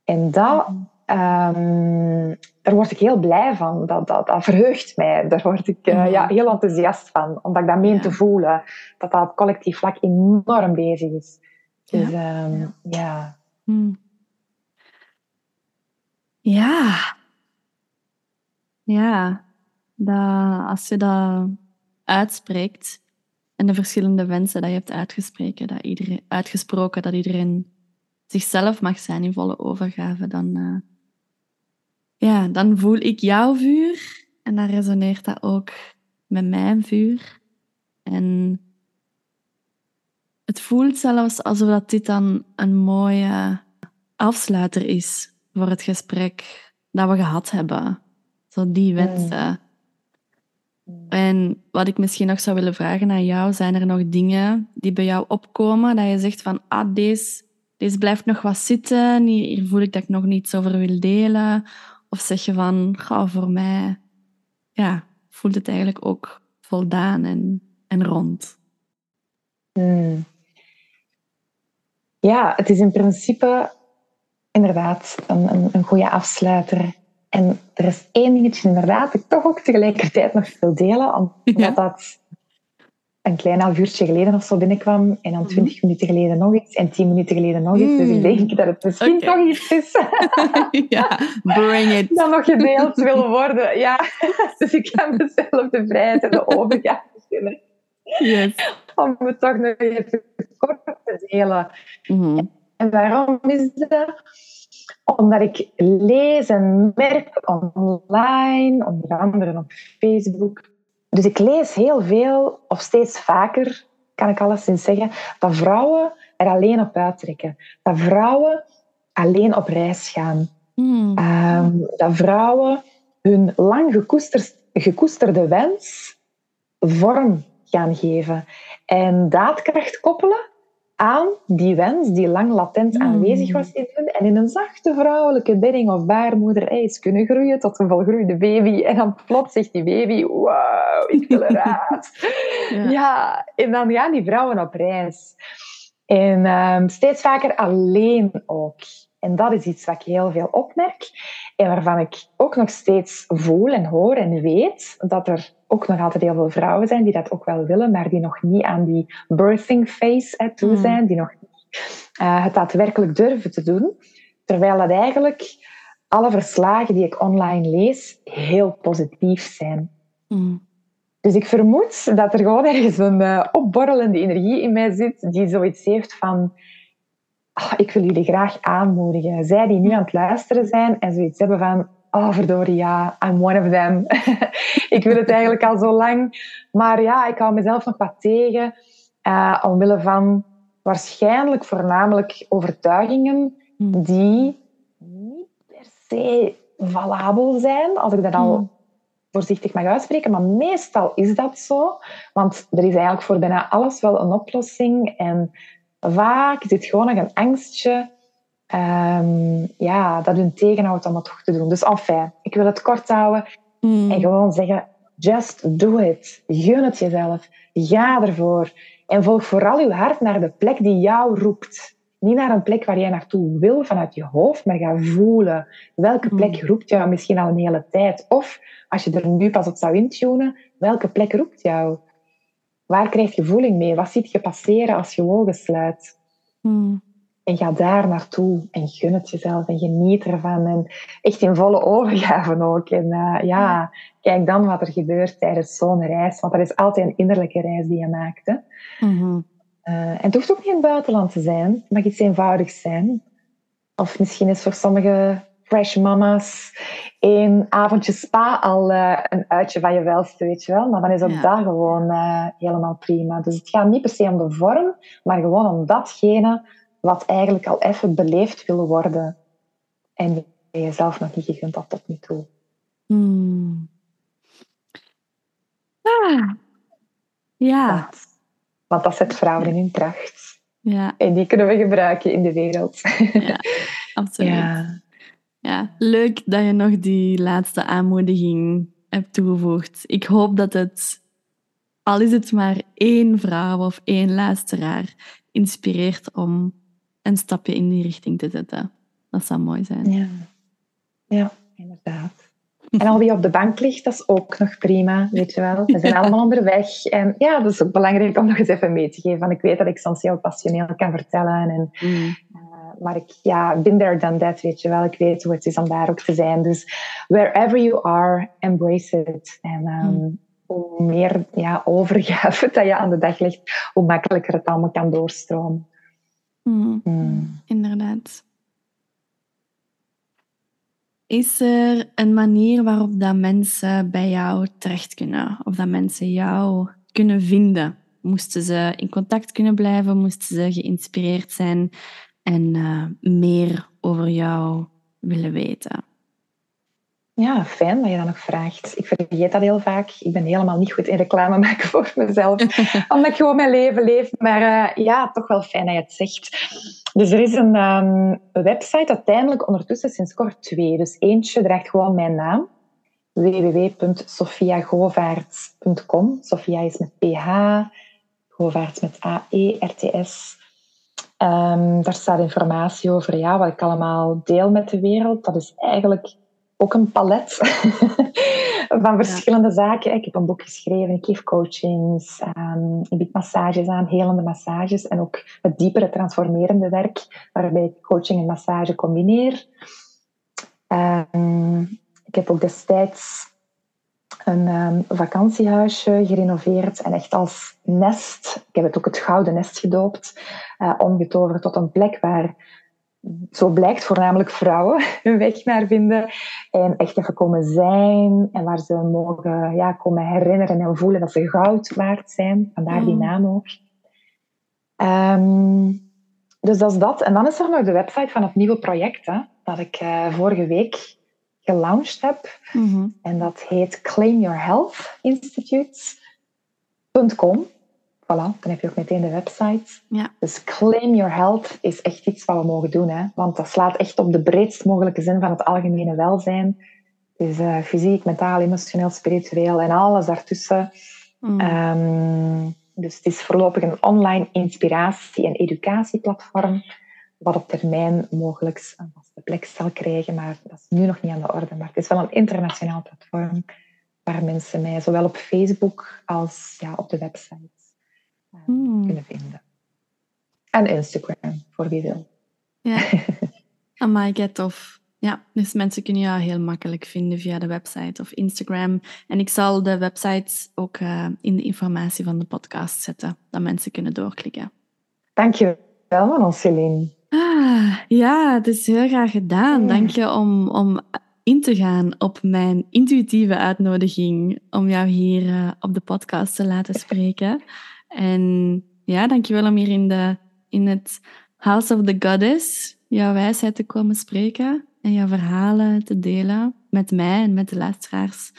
En dat, um, daar word ik heel blij van. Dat, dat, dat verheugt mij. Daar word ik uh, ja, heel enthousiast van. Omdat ik dat meen te voelen. Dat dat op collectief vlak enorm bezig is. Dus ja. ja. Mm. Ja. Ja. Dat, als je dat uitspreekt en de verschillende wensen dat je hebt uitgesproken, dat iedereen, uitgesproken, dat iedereen zichzelf mag zijn in volle overgave, dan, uh, ja, dan voel ik jouw vuur en dan resoneert dat ook met mijn vuur. En het voelt zelfs alsof dat dit dan een mooie afsluiter is voor het gesprek dat we gehad hebben. Zo die wensen. En wat ik misschien nog zou willen vragen aan jou, zijn er nog dingen die bij jou opkomen, dat je zegt van, ah, deze, deze blijft nog wat zitten, hier voel ik dat ik nog niets over wil delen? Of zeg je van, ga voor mij, ja, voelt het eigenlijk ook voldaan en, en rond? Hmm. Ja, het is in principe inderdaad een, een, een goede afsluiter. En er is één dingetje inderdaad dat ik toch ook tegelijkertijd nog wil delen, omdat dat een klein half uurtje geleden of zo binnenkwam en dan mhm. twintig minuten geleden nog iets en tien minuten geleden nog iets. Dus ik mm. denk dat het misschien okay. toch iets is. ja, bring it. Dat nog gedeeld wil worden. Ja, dus ik kan mezelf de vrijheid en de overgave vinden. Yes. Om het toch nog even kort te delen. Mhm. En waarom is dat? Omdat ik lees en merk online, onder andere op Facebook. Dus ik lees heel veel, of steeds vaker, kan ik alleszins zeggen, dat vrouwen er alleen op uittrekken. Dat vrouwen alleen op reis gaan. Hmm. Ehm, dat vrouwen hun lang gekoesterde wens vorm gaan geven. En daadkracht koppelen aan die wens die lang latent hmm. aanwezig was in hun. En in een zachte vrouwelijke bedding of baarmoeder eens kunnen groeien tot een volgroeide baby. En dan plots zegt die baby, wauw, ik wil eruit. ja. ja, en dan gaan die vrouwen op reis. En um, steeds vaker alleen ook. En dat is iets wat ik heel veel opmerk. En waarvan ik ook nog steeds voel en hoor en weet dat er ook nog altijd heel veel vrouwen zijn die dat ook wel willen, maar die nog niet aan die birthing phase toe hmm. zijn, die nog niet uh, het daadwerkelijk durven te doen. Terwijl dat eigenlijk alle verslagen die ik online lees heel positief zijn. Hmm. Dus ik vermoed dat er gewoon ergens een uh, opborrelende energie in mij zit die zoiets heeft van oh, ik wil jullie graag aanmoedigen. Zij die nu aan het luisteren zijn en zoiets hebben van oh verdorie, ja, I'm one of them. ik wil het eigenlijk al zo lang. Maar ja, ik hou mezelf nog wat tegen. Uh, omwille van waarschijnlijk voornamelijk overtuigingen hmm. die niet per se valabel zijn, als ik dat al hmm. voorzichtig mag uitspreken. Maar meestal is dat zo. Want er is eigenlijk voor bijna alles wel een oplossing. En vaak zit gewoon nog een angstje um, ja, dat hun tegenhoudt om het toch te doen. Dus enfin, ik wil het kort houden hmm. en gewoon zeggen, just do it. Gun het jezelf. Ga ervoor. En volg vooral je hart naar de plek die jou roept. Niet naar een plek waar jij naartoe wil vanuit je hoofd, maar ga voelen. Welke plek hmm. roept jou misschien al een hele tijd? Of, als je er nu pas op zou intunen, welke plek roept jou? Waar krijg je voeling mee? Wat ziet je passeren als je ogen sluit? Hmm. En ga daar naartoe en gun het jezelf en geniet ervan. En echt in volle overgave ook. En uh, ja, kijk dan wat er gebeurt tijdens zo'n reis. Want dat is altijd een innerlijke reis die je maakt. Hè? Mm en het hoeft ook niet in het buitenland te zijn. Het mag iets eenvoudigs zijn. Of misschien is voor sommige fresh mama's een avondje spa al uh, een uitje van je welste, weet je wel. Maar dan is ook dat gewoon helemaal prima. Dus het gaat niet per se om de vorm, maar gewoon om datgene wat eigenlijk al even beleefd wil worden en je jezelf nog niet gegund had tot nu toe. Hmm. Ah. Ja. Want, want, dat zet vrouwen in hun kracht. Ja. En die kunnen we gebruiken in de wereld. Ja, absoluut. Ja. Ja. Leuk dat je nog die laatste aanmoediging hebt toegevoegd. Ik hoop dat het, al is het maar één vrouw of één luisteraar, inspireert om een stapje in die richting te zetten. Dat zou mooi zijn. Ja, ja inderdaad. En al wie op de bank ligt, dat is ook nog prima, weet je wel. We zijn allemaal onderweg. En ja, dat is ook belangrijk om nog eens even mee te geven. Want ik weet dat ik soms heel passioneel kan vertellen. En, mm. Maar ik ja, ben there done that, weet je wel. Ik weet hoe het is om daar ook te zijn. Dus wherever you are, embrace it. En um, hoe meer ja, overgave dat je aan de dag legt, hoe makkelijker het allemaal kan doorstromen. Mm. Mm. Inderdaad. Is er een manier waarop dat mensen bij jou terecht kunnen? Of dat mensen jou kunnen vinden? Moesten ze in contact kunnen blijven? Moesten ze geïnspireerd zijn en uh, meer over jou willen weten? Ja, fijn dat je dat nog vraagt. Ik vergeet dat heel vaak. Ik ben helemaal niet goed in reclame maken voor mezelf. omdat ik gewoon mijn leven leef. Maar uh, ja, toch wel fijn dat je het zegt. Dus er is een um, website, uiteindelijk ondertussen sinds kort twee. Dus eentje draagt gewoon mijn naam. www.sofiagovaerts.com Sofia is met PH, Govaerts met A-E-R-T-S. Um, daar staat informatie over ja, wat ik allemaal deel met de wereld. Dat is eigenlijk ook een palet van verschillende zaken. Ik heb een boek geschreven, ik geef coachings, um, ik bied massages aan, helende massages en ook het diepere transformerende werk, waarbij ik coaching en massage combineer. Um, ik heb ook destijds een um, vakantiehuisje gerenoveerd en echt als nest, ik heb het ook het Gouden Nest gedoopt, uh, omgetoverd tot een plek waar, zo blijkt, voornamelijk vrouwen hun weg naar vinden en echt even komen zijn en waar ze mogen ja, komen herinneren en voelen dat ze goud waard zijn. Vandaar die mm. naam ook. Um, dus dat is dat. En dan is er nog de website van het nieuwe project, hè, dat ik uh, vorige week gelaunched heb. Mhm. En dat heet Claim Your Health Institute.com. Voilà, dan heb je ook meteen de website. Ja. Dus Claim Your Health is echt iets wat we mogen doen. Hè? Want dat slaat echt op de breedst mogelijke zin van het algemene welzijn. Dus uh, fysiek, mentaal, emotioneel, spiritueel en alles daartussen. Mm. Um, dus het is voorlopig een online inspiratie- en educatieplatform wat op termijn mogelijk een vaste plek zal krijgen, maar dat is nu nog niet aan de orde. Maar het is wel een internationaal platform waar mensen mij zowel op Facebook als ja, op de website uh, kunnen vinden. En Instagram, voor wie wil. Ja, amai, get tof. Ja, dus mensen kunnen jou heel makkelijk vinden via de website of Instagram. En ik zal de website ook uh, in de informatie van de podcast zetten, dat mensen kunnen doorklikken. Dank je wel, Celine. Ah, ja, het is heel graag gedaan. Dank je om, om in te gaan op mijn intuïtieve uitnodiging om jou hier uh, op de podcast te laten spreken. En ja, dankjewel om hier in, de, in het House of the Goddess jouw wijsheid te komen spreken en jouw verhalen te delen met mij en met de luisteraars.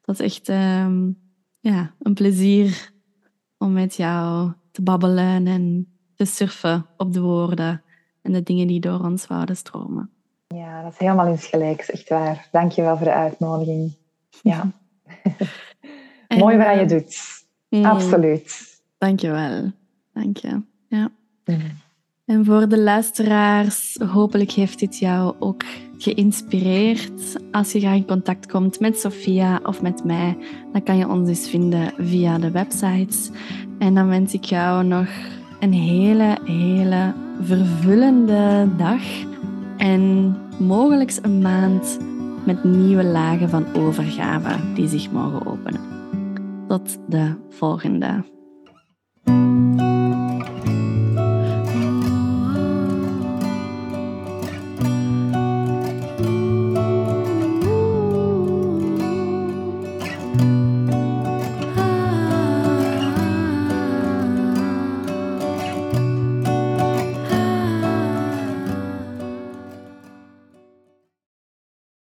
Dat is echt um, ja, een plezier om met jou te babbelen en te surfen op de woorden en de dingen die door ons wouden stromen. Ja, dat is helemaal insgelijks, echt waar. Dank je wel voor de uitnodiging. Ja. Mooi wat je eh, doet. Mm, Absoluut. Dank je wel. Dank je. Ja. Mm. En voor de luisteraars, hopelijk heeft dit jou ook geïnspireerd. Als je graag in contact komt met Sophia of met mij, dan kan je ons dus vinden via de websites. En dan wens ik jou nog een hele, hele vervullende dag en mogelijk een maand met nieuwe lagen van overgave die zich mogen openen. Tot de volgende.